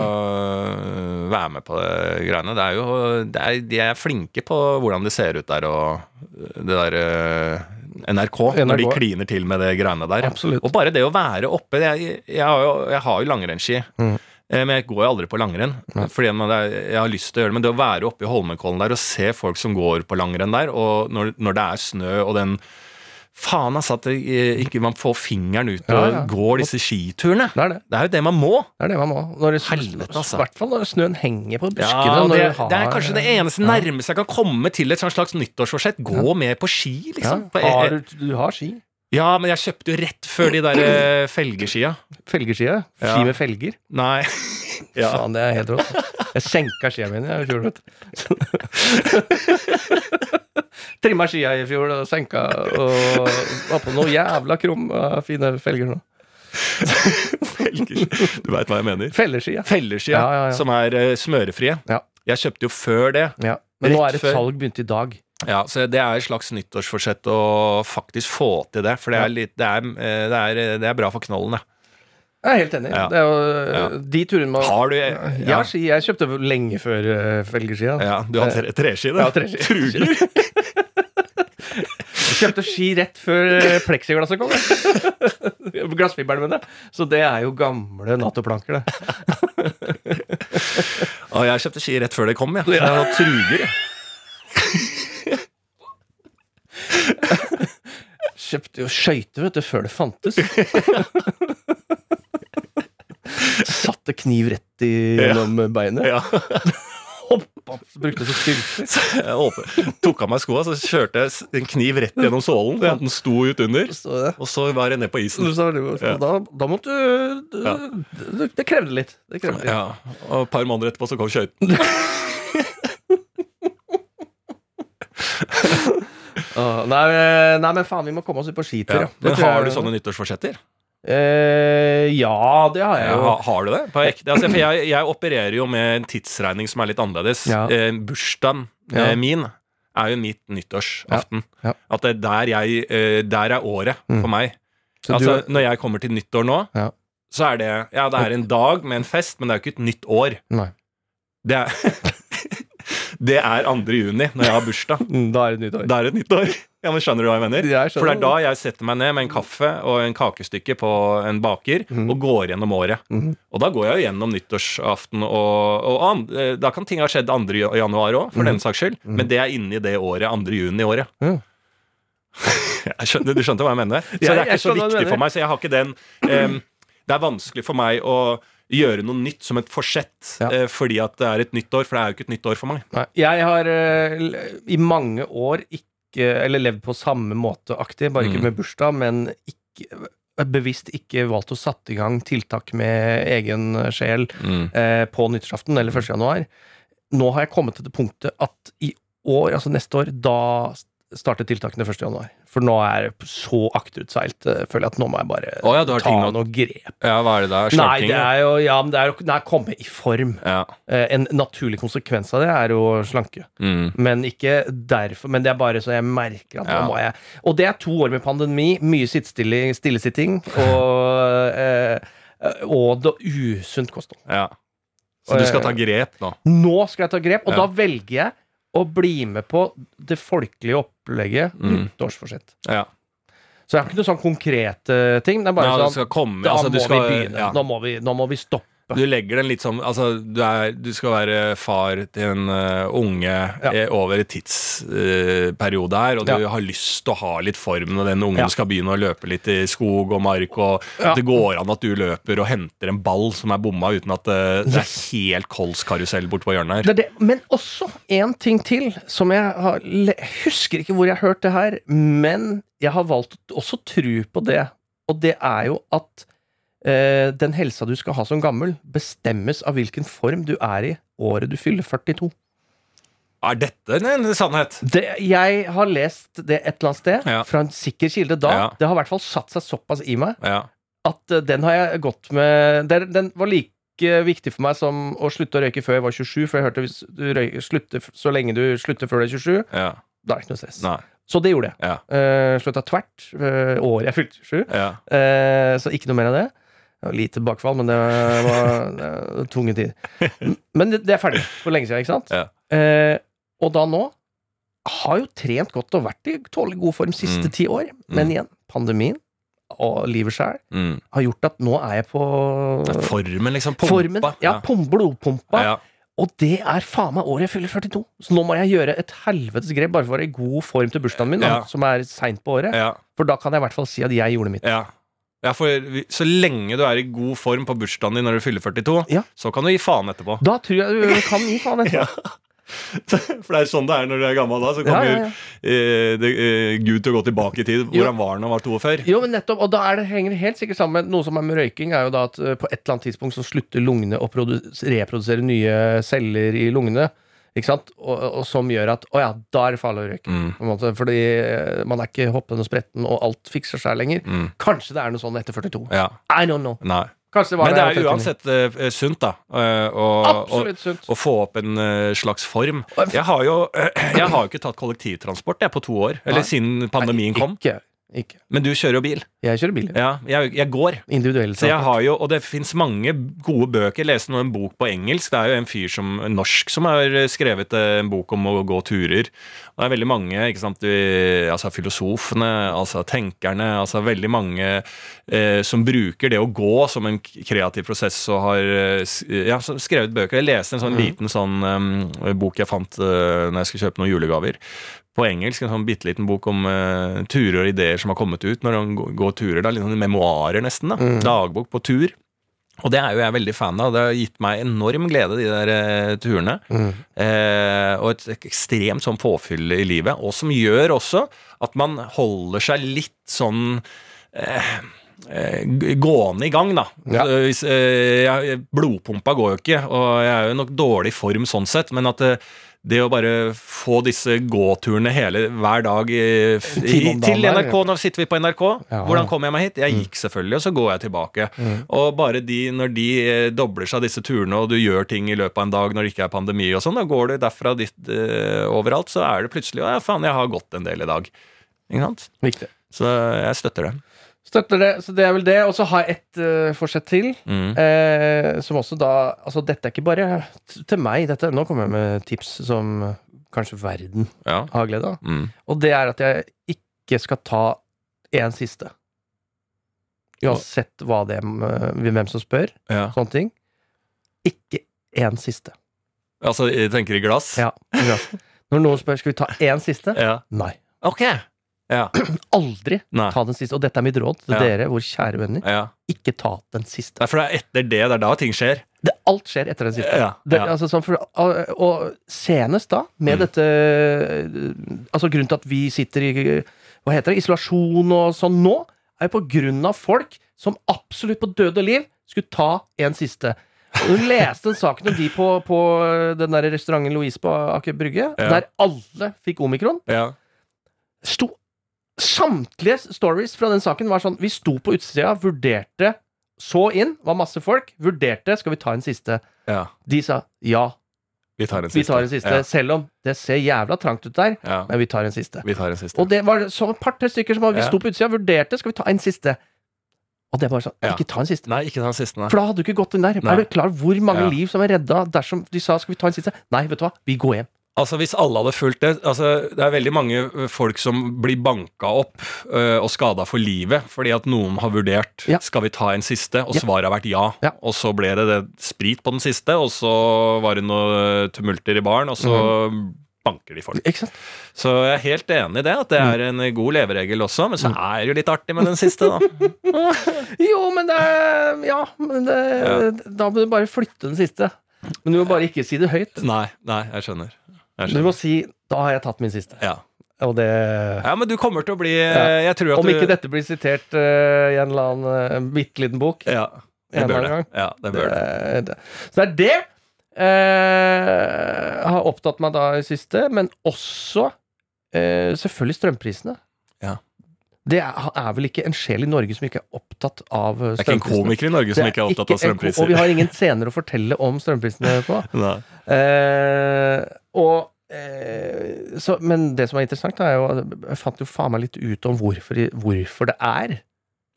være med på det greiene. Det er jo, det er, de er flinke på hvordan det ser ut der, og det der NRK, NRK, når de kliner til med det greiene der. Absolutt. Og bare det å være oppe Jeg, jeg har jo, jeg har jo langrennsski. Mm. Eh, Men jeg går jo aldri på langrenn, fordi man- jeg har lyst til å gjøre det. Men det å være oppe i Holmenkollen der og se folk som går på langrenn der, og når, når det er snø og den Faen, altså, at eh, ikke man får fingeren ut og Ja, ja. går disse skiturene. Det er det. Det er jo det man må. Det er det man må. Når det, Helvete, altså. I hvert fall når snøen henger på buskene. Ja, det, har- det er kanskje det eneste nærmeste jeg kan komme til et slags nyttårsforsett. Gå med på ski, liksom. Har, du, du har ski. Ja, men jeg kjøpte jo rett før de der eh, felgeskia. Felgeskia. Ja. Ski med felger. Nei. Ja. Faen, det er helt rått. Jeg senka skia mine jeg, i fjor, vet du. Trimma skia i fjor og senka og var på noe jævla krum fine felger nå. Du veit hva jeg mener. Felleskia. Felleskia, Ja, ja, ja. som er eh, smørefrie. Ja. Jeg kjøpte jo før det. Ja. Men nå Rett er det før. salg begynt i dag. Ja, så Det er et slags nyttårsforsett å faktisk få til det. For det er, litt, det er, eh, det er, det er bra for knollen, det. Jeg er helt enig. Ja. Det er jo Ja. de turene man Har du Jeg Ja, har ski. Jeg kjøpte lenge før uh, felgeskia. ja du har tre, treski, det. Ja, treski. Truger. Jeg kjøpte ski rett før eh, pleksiglasset kom. Glassfiberen, mener jeg. Så det er jo gamle nattoplanker, det. Og jeg kjøpte ski rett før det kom, ja. Så jeg har truger. jeg. Kjøpte jo skøyter, vet du, før det fantes. Satte kniv rett gjennom beinet. Ja. Hoppa, brukte så styrke. Tok av meg skoa, så kjørte jeg en kniv rett gjennom sålen. Ja. Den sto ut under. Og så var jeg ned på isen. Så da, da, måtte du Ja. det, det krevde litt. Det krevde litt. Ja, Og et par måneder etterpå så kom skøyten. Åh, nei, eh, nei, men faen, vi må komme oss ut på skitur, Ja. Men har du sånne nyttårsforsetter? Eh, ja, det har jeg jo. Ja, har du det? Altså, jeg, jeg opererer jo med en tidsregning som er litt annerledes. Ja. Eh, bursdagen Ja. eh, min er jo mitt nyttårsaften. At det er der jeg eh, Der er året for meg. Så du- altså, når jeg kommer til nyttår nå, så er det Ja, det er en dag med en fest, men det er jo ikke et nytt år. Nei. Det er Det er 2. juni, når jeg har bursdag. Mm, Da er det nytt år. Da er et nytt år. Ja, men Skjønner du hva jeg mener? Jeg. For det er da jeg setter meg ned med en kaffe og en kakestykke på en baker mm. og går gjennom året. Mm. Og da går jeg jo gjennom nyttårsaften, og, og an, eh, da kan ting ha skjedd 2. januar òg, for mm. den saks skyld. Men det er inni det året, 2. juni-året. Ja. Jeg skjønner, du skjønte hva jeg mener? Så det er ikke så viktig for meg, så jeg har ikke den um, Det er vanskelig for meg å gjøre noe nytt som et forsett Ja. eh, fordi at det er et nytt år, for det er jo ikke et nytt år for meg. Nei, jeg har eh, i mange år ikke Eller levd på samme måte aktig, bare ikke Mm. med bursdag, men ikke bevisst ikke valgt å satt i gang tiltak med egen sjel Mm. eh, på nyttårsaften eller 1. januar. Nå har jeg kommet til det punktet at i år, altså neste år, da starter tiltakene 1. januar. For nå er det så akterutseilt. eh, Føler jeg at nå må jeg bare oh, ja, ta ting å- noe grep. Ja, hva er det der? Nei, Slanking? det er jo ja, men det er jo komme i form. Ja. Eh, En naturlig konsekvens av det er å slanke. Mm. Men ikke derfor. Men det er bare så jeg merker at Ja. nå må jeg Og det er to år med pandemi, mye stillesitting og, eh, og det usunt kosthold. ja. Så du skal ta grep nå? Nå skal jeg ta grep, og da velger jeg å bli med på det folkelige opplegget Mm. nyttårsforsett. Ja. Så det er ikke noen sånn konkrete ting. Det er bare ja, sånn skal komme Da altså, må skal, vi begynne. Ja. Nå, må vi, nå må vi stoppe. Du legger den litt som Altså, du, er, du skal være far til en uh, unge eh, over en tidsperiode her, og du Ja. har lyst til å ha litt form når den ungen Ja. skal begynne å løpe litt i skog og mark, og Ja. det går an at du løper og henter en ball som er bomma, uten at eh, det er helt kolskarusell borte på hjørnet her. Det det. Men også en ting til som jeg har husker ikke hvor jeg har hørt det her, men jeg har valgt også tro på det. Og det er jo at den helsa du skal ha som gammel, bestemmes av hvilken form du er i året du fyller 42. Er dette en, sannhet? Det, jeg har lest det et eller annet sted, Ja. fra en sikker kilde da. Ja. Det har i hvert fall satt seg såpass i meg Ja. at eh, den har jeg gått med Den, den var like viktig for meg som å slutte å røyke før jeg var 27, for jeg hørte hvis du røyker, slutter, så lenge du slutter før du er 27, ja. da er det ikke noe stress. Nei. Så det gjorde jeg. Ja. Uh, Slutta tvert uh, året jeg fylte 27. Ja. Eh, så ikke noe mer av det. Var lite bakfall, men det var, det var tunge tider. Men det, det er ferdig for lenge siden, ikke sant? Ja. Eh, og da nå har jo trent godt og vært i tålelig god form siste Mm. ti år. Men igjen, pandemien og livet sjøl Mm. har gjort at nå er jeg på Formen, liksom. Pumpa. formen. Ja, pum, blodpumpa. Ja. Og det er faen meg året jeg fyller 42. Så nå må jeg gjøre et helvetes grep bare for å være i god form til bursdagen min, Ja. som er seint på året. Ja. For da kan jeg i hvert fall si at jeg gjorde mitt. Ja. Ja, for så lenge du er i god form på bursdagen din når du fyller 42, Ja. så kan du gi faen etterpå. Da tror jeg du kan gi faen etter. For det er sånn det er når du er gammel da. Så Ja, kommer ja, ja. eh, det, eh, Gud til å gå tilbake i tid. Jo. Hvor han var når han var 42. Jo, men nettopp, og da er det, henger det helt sikkert sammen med noe som er med røyking, er jo da at eh, på et eller annet tidspunkt så slutter lungene å reprodusere nye celler i lungene. Ikke sant? Og, og som gjør at å ja, da er det farlig å røyke. Mm. Fordi eh, man er ikke hoppen og spretten, og alt fikser seg lenger. Mm. Kanskje det er noe sånn etter 42. Ja, I don't know. nei. Det Men det er jeg var 39. uansett uh, sunt, da. Uh, og, sunt. å få opp en uh, slags form. Jeg har jo jeg har ikke tatt kollektivtransport jeg, på to år. Eller Nei. siden pandemien kom. Ikke. Men du kjører jo bil. Jeg kjører bil. Ja, jeg, jeg går. Individuelt. Så jeg har jo, Og det fins mange gode bøker. Jeg leste nå en bok på engelsk. Det er jo en fyr som, en norsk som har skrevet eh, en bok om å gå turer. Og det er veldig mange, ikke sant, de, altså filosofene, altså tenkerne, altså veldig mange eh, som bruker det å gå som en kreativ prosess og har eh, ja, skrevet bøker. Jeg leste en sånn liten sånn um, bok jeg fant uh, når jeg skulle kjøpe noen julegaver på engelsk, en sånn bitte liten bok om uh, turer og ideer som har kommet ut når han går, går turer. Da, litt sånn memoarer, nesten. da, Dagbok på tur. Og det er jo jeg veldig fan av. Det har gitt meg enorm glede, de der uh, turene. Eh, og et ekstremt sånn påfyll i livet. Og som gjør også at man holder seg litt sånn gående i gang, da. Ja. Hvis, blodpumpa går jo ikke, og jeg er jo nok dårlig form sånn sett, men at det, å bare få disse gåturene hele, hver dag i, i, til NRK, nå sitter vi på NRK. Ja. Hvordan kom jeg meg hit? Jeg gikk selvfølgelig, og så går jeg tilbake. Og bare de, når de eh, dobler seg disse turene, og du gjør ting i løpet av en dag når det ikke er pandemi og sånn, da går du derfra dit uh, overalt, så er det plutselig Å ja, faen, jeg har gått en del i dag. Ikke sant? Viktig. Så jeg støtter det. Støtter det. Så det er vel det. Og så har jeg ett uh, forsett til. Mm. Eh, som også da Altså, dette er ikke bare til meg. Dette, nå kommer jeg med tips som eh, kanskje verden Ja. har glede av. Mm. Og det er at jeg ikke skal ta en siste. Uansett hva det er, hvem som spør. ja. Sånne ting. Ikke en siste. Altså, jeg tenker i glass? Ja, bra. Når noen spør skal vi ta én siste, Ja. nei. Ok. Ja. Aldri Nei. ta den siste. Og dette er mitt råd til Ja. dere, våre kjære venner. Ja. Ikke ta den siste. Nei, for det er etter det, det er da ting skjer. Det, alt skjer etter den siste. Det, altså, sånn for, og, senest da, med Mm. dette Altså Grunnen til at vi sitter i hva heter det, isolasjon og sånn nå, er jo på grunn av folk som absolutt på død og liv skulle ta en siste. Og Du leste en saken om de på, på den der restauranten Louise på Aker Brygge, der alle fikk omikron. Ja. Sto, samtlige stories fra den saken var sånn Vi sto på utsida, vurderte, så inn, var masse folk, vurderte, skal vi ta en siste? ja. De sa ja, Vi tar en siste. tar en siste. Ja. Selv om det ser jævla trangt ut der, Ja. men vi tar en siste. Vi tar en siste. Og det var så et par-tre stykker som var, vi sto på utsida, vurderte, skal vi ta en siste? Og det var sånn, Ja. ikke ta en siste. Nei, ikke ta en siste, nei. For da hadde du ikke gått inn der. Nei. Er du klar hvor mange Ja. liv som er redda dersom de sa skal vi ta en siste? Nei, vet du hva, vi går hjem. Altså Hvis alle hadde fulgt det altså Det er veldig mange folk som blir banka opp ø, og skada for livet fordi at noen har vurdert Ja. Skal vi ta en siste, og Ja. svaret har vært ja. Ja. Og så ble det, det sprit på den siste, og så var det noe tumulter i baren, og så Mhm. banker de folk. Så jeg er helt enig i det, at det Mm. er en god leveregel også, men så er det jo litt artig med den siste, da. Jo, men det Ja, men det, da må du bare flytte den siste. Men du må bare ikke si det høyt. Nei, nei, jeg skjønner. Du må si 'da har jeg tatt min siste'. Ja. Og det ja, men du kommer til å bli Ja. At Om du ikke dette blir sitert uh, i en eller annen uh, bitte liten bok. Ja, det bør det. Ja, det bør det. Det- Så det er det uh, har opptatt meg da i siste, men også uh, selvfølgelig strømprisene. Ja. Det er, vel ikke en sjel i Norge som ikke er opptatt av strømprisene. Det er ikke en komiker i Norge som ikke er opptatt av strømpriser. Og vi har ingen scener å fortelle om strømprisene på. Eh, og eh, så, Men det som er interessant, er jo Jeg fant jo faen meg litt ut om hvorfor, hvorfor det er.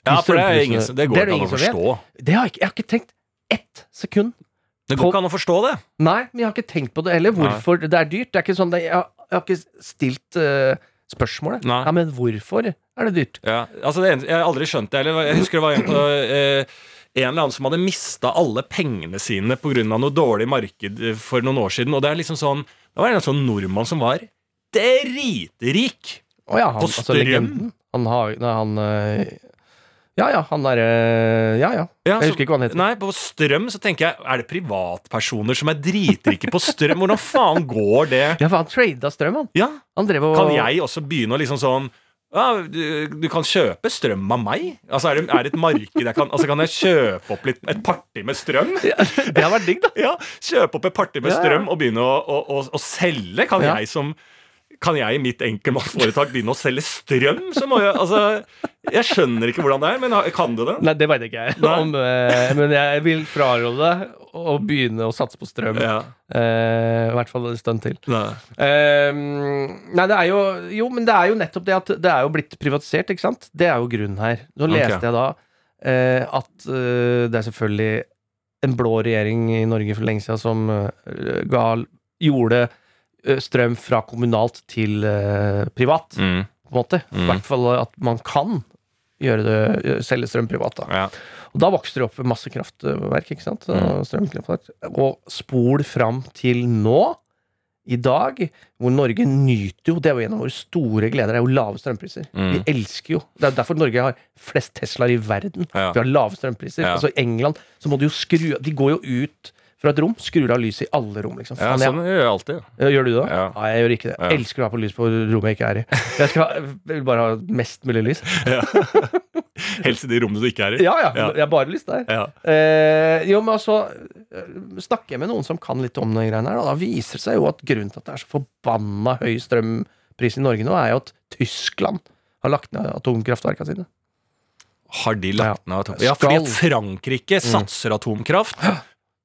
Ja, for det, er ingen, det går Det ikke an å forstå. Det har jeg, jeg har ikke tenkt ett sekund. Det går ikke an å forstå det. Nei, men jeg har ikke tenkt på det heller. Hvorfor det er dyrt. Det er ikke sånn jeg, har, jeg har ikke stilt uh, spørsmålet. Nei. Ja, men hvorfor er det dyrt? Ja, altså det jeg har aldri skjønt det heller. Jeg husker det var en på uh, en eller annen som hadde mista alle pengene sine pga. noe dårlig marked for noen år siden. Og det er liksom sånn Det var en sånn nordmann som var dritrik. Å ja, han, På altså strøm? legenden. Han har nei, han eh, Ja ja, han derre Ja ja. Ja, Jeg så- husker ikke hva han heter. Nei, på strøm så tenker jeg Er det privatpersoner som er dritrike på strøm? Hvordan faen går det? Ja, for han trada strøm, han. Ja, Han drev og Kan jeg også begynne å liksom sånn ja, du, du kan kjøpe strøm av meg? Altså Er det, er det et marked jeg kan Altså kan jeg kjøpe opp litt, et parti med strøm? Det har vært digg, da. Ja, Kjøpe opp et parti med Ja, ja. strøm og begynne å, å, å, å selge? Kan Ja. jeg som kan jeg i mitt enkeltmannsforetak begynne å selge strøm? Så må jeg, altså, jeg skjønner ikke hvordan det er, men kan du det? Nei, det veit ikke jeg. Om, eh, men jeg vil fraråde å begynne å satse på strøm. Ja, Eh, I hvert fall en stund til. nei. Eh, nei, det er jo Jo, men det er jo nettopp det at det er jo blitt privatisert, ikke sant? Det er jo grunnen her. Nå leste leste jeg da eh, at eh, det er selvfølgelig en blå regjering i Norge for lenge siden som eh, ga gjorde strøm fra kommunalt til eh, privat, Mm, på en måte. I Mm. hvert fall at man kan gjøre det, selge strøm privat. da. ja. Og da vokste det opp masse kraftverk, ikke sant? Og strømkraftverk. Og spol fram til nå, i dag, hvor Norge nyter jo Det er jo en av våre store gleder, det er jo lave strømpriser. Mm. Vi elsker jo Det er derfor Norge har flest Teslaer i verden. Ja. Vi har lave strømpriser. Ja. Altså i England så må du jo skru De går jo ut fra et rom, skrur av lyset i alle rom, liksom. ja sånn gjør jeg alltid. Ja. gjør du det? Ja. Nei, jeg gjør ikke det. Ja. Elsker å ha på lys på rommet jeg ikke er i. Jeg, skal, jeg vil bare ha mest mulig lys. Helst i de rommene du ikke er i. Ja, ja. Jeg har bare lyst der. Eh, jo, men altså eh, Snakker jeg med noen som kan litt om de greiene her, da, da viser det seg jo at grunnen til at det er så forbanna høy strømpris i Norge nå, er jo at Tyskland har lagt ned atomkraftverkene sine. Har de lagt ned atomkraft? Ja, fordi Frankrike satser atomkraft.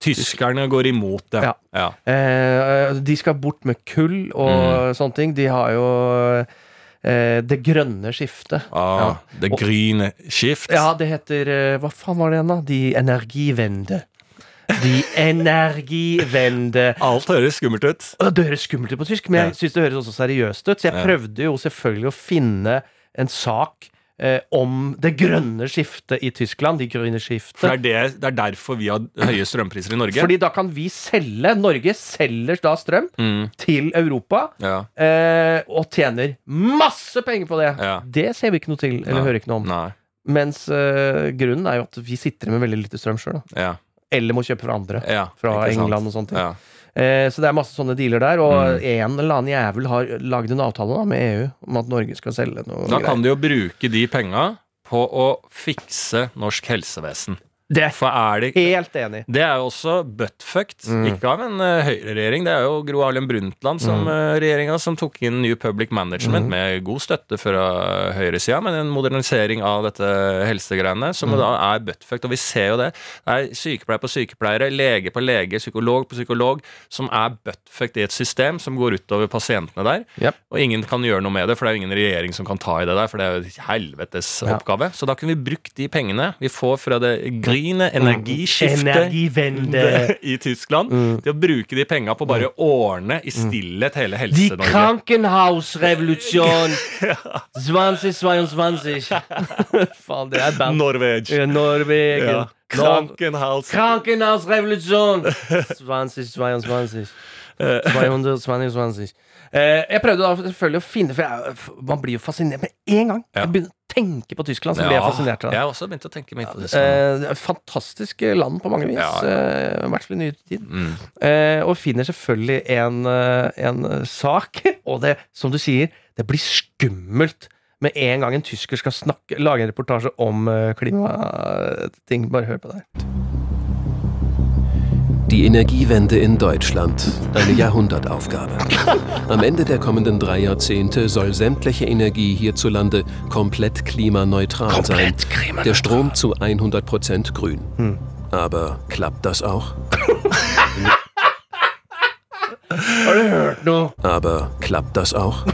Tyskerne går imot det. Ja. Ja. Eh, de skal bort med kull og sånne ting. De har jo eh, det grønne skiftet. Ah, Det Og- grüne skift. Ja, det heter eh, Hva faen var det igjen, da? De energivende. De energivende. Alt høres skummelt ut. Det høres skummelt ut på tysk, men Ja. jeg syns det høres også seriøst ut. Så jeg Ja. prøvde jo selvfølgelig å finne en sak eh, om det grønne skiftet i Tyskland. De grønne For det er, det, det er derfor vi har høye strømpriser i Norge. Fordi da kan vi selge Norge selger da strøm mm, til Europa. ja. Eh, og tjener masse penger på det. Ja. Det ser vi ikke noe til, eller Nei. hører ikke noe om. Nei. Mens eh, grunnen er jo at vi sitter med veldig lite strøm sjøl. Ja. Eller må kjøpe fra andre. Fra? England og sånne ting. Eh, så det er masse sånne dealer der. Og Mm. en eller annen jævel har lagd en avtale da, med EU om at Norge skal selge noe Da greier. kan de jo bruke de penga på å fikse norsk helsevesen. Det er For er det helt enig. Det er jo også buttfucked, Mm. ikke av en uh, høyreregjering. Det er jo Gro Harlem Brundtland som Mm. uh, regjeringa som tok inn New Public Management med god støtte fra høyresida, men en modernisering av dette helsegreiene, som Mm. da er buttfucked. Og vi ser jo det. Det er sykepleier på sykepleiere, lege på lege, psykolog på psykolog, som er buttfucked i et system som går utover pasientene der. Yep. Og ingen kan gjøre noe med det, for det er jo ingen regjering som kan ta i det der, for det er jo helvetes Ja. oppgave. Så da kunne vi brukt de pengene vi får fra det grine energiskiftet Energivende. i Tyskland til å bruke de penga på bare å ordne i stillhet hele Die Helse-Norge. Krankenhausrevolution 2022. Faen, det er band. Norweg. Ja, Norwegen. Ja. Krankenhaus-revolusjon 2022. 222. Eh, jeg prøvde da selvfølgelig å finne For jeg, man blir jo fascinert med en gang. Ja. Jeg begynner å tenke på Tyskland, så blir jeg fascinert av det. Jeg har også begynt å tenke meg på det. Eh, fantastisk land på mange vis. Ja, ja. eh, I hvert fall i nyere tid. Mm. Eh, og finner selvfølgelig en, eh, en eh, sak. Og det, som du sier, det blir skummelt med en gang en tysker skal snakke, lage en reportasje om eh, klimating. Bare hør på det her. Die Energiewende in Deutschland. Eine Jahrhundertaufgabe. Am Ende der kommenden drei Jahrzehnte soll sämtliche Energie hierzulande komplett klimaneutral sein. Der Strom zu 100% grün. Aber klappt das auch? Aber klappt das auch?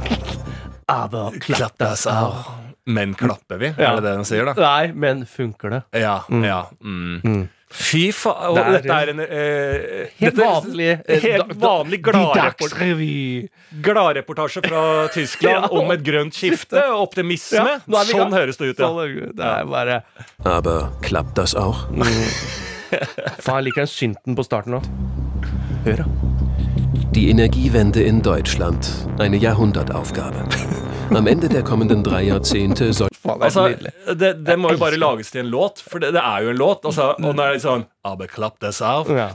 Aber klappt das auch? Men klapper vi? Ja. Er det det den sier, da? Nei, men funker det? Ja. ja mm. Fy faen. Og dette er en eh, Helt dette- vanlig eh, Helt da- da- vanlig gladreportasje glad fra Tyskland Ja. om et grønt skifte og optimisme. Ja, sånn høres det ut, ja. Sånn det. Det er bare Aber klappt das auch? Faen, jeg liker den synten på starten nå. Hør, da. Die Energiewende in Deutschland. Eine Jahrhundertaufgabe. Am Ende der kommenden drei Jahrzehnte soll Altså, det, det må jo bare lages til en låt, for det, det er jo en låt. Altså, og når det er sånn Aber klapp das auf. Ja.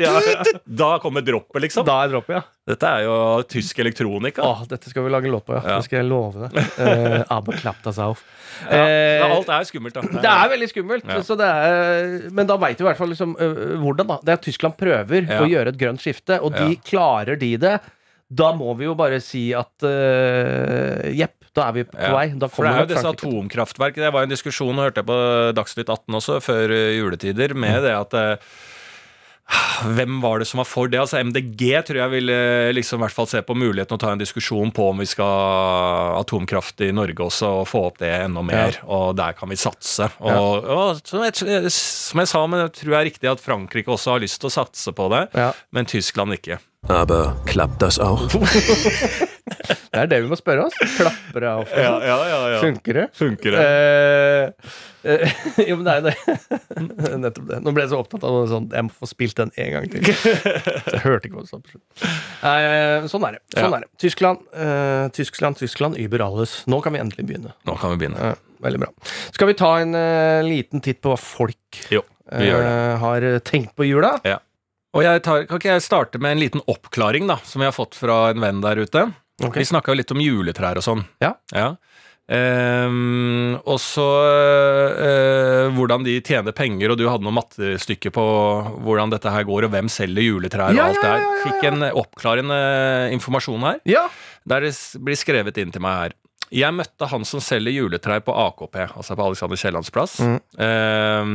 Ja, ja. Da kommer droppet, liksom. Da er droppet, ja. Dette er jo tysk elektronika. Åh, dette skal vi lage en låt på, ja. Det skal jeg love deg. Uh, Aber klapp das auf. Ja, Eh, alt er skummelt, da. det er veldig skummelt, Ja. så det er, men da veit vi i hvert fall liksom, uh, hvordan. da Det er at Tyskland prøver Ja. å gjøre et grønt skifte, og de Ja. klarer de det. Da må vi jo bare si at uh, jepp, da er vi på Ja. vei. Da For det er jo disse Frankrike. atomkraftverk Det var en diskusjon, hørte jeg på Dagsnytt 18 også, før eh, juletider, med det at uh, hvem var det som var for det? Altså MDG tror jeg vil eh, liksom i hvert fall se på muligheten å ta en diskusjon på om vi skal ha atomkraft i Norge også, og få opp det enda mer. Og der kan vi satse. Og, og som, jeg, som jeg sa, men jeg tror jeg er riktig at Frankrike også har lyst til å satse på det, Ja. men Tyskland ikke. Aber klappt das auch? Det er det vi må spørre oss. Klapper det av? ja, ja. Funker det? Funker det? Eh, eh, jo, men det er det. Nettopp det. Nå ble jeg så opptatt av sånn Jeg må få spilt den en gang til. Så jeg hørte ikke hva du sa på slutten. Eh, sånn er det. Sånn Ja. er det. Tyskland, eh, Tyskland, Tyskland, über alles. Nå kan vi endelig begynne. Nå kan vi begynne. Eh, veldig bra. Skal vi ta en eh, liten titt på hva folk Jo, eh, har tenkt på jula? Og jeg tar, Kan ikke jeg starte med en liten oppklaring da, som jeg har fått fra en venn der ute? Okay. Vi snakka jo litt om juletrær og sånn. Ja. Ehm, og så uh, hvordan de tjener penger, og du hadde noen mattestykker på hvordan dette her går, og hvem selger juletrær Ja, og alt ja, det ja, her. ja, ja. Fikk en oppklarende informasjon her, Ja. der det blir skrevet inn til meg her. Jeg møtte han som selger juletrær på AKP, altså på Alexander Kiellands plass. Mm. Eh,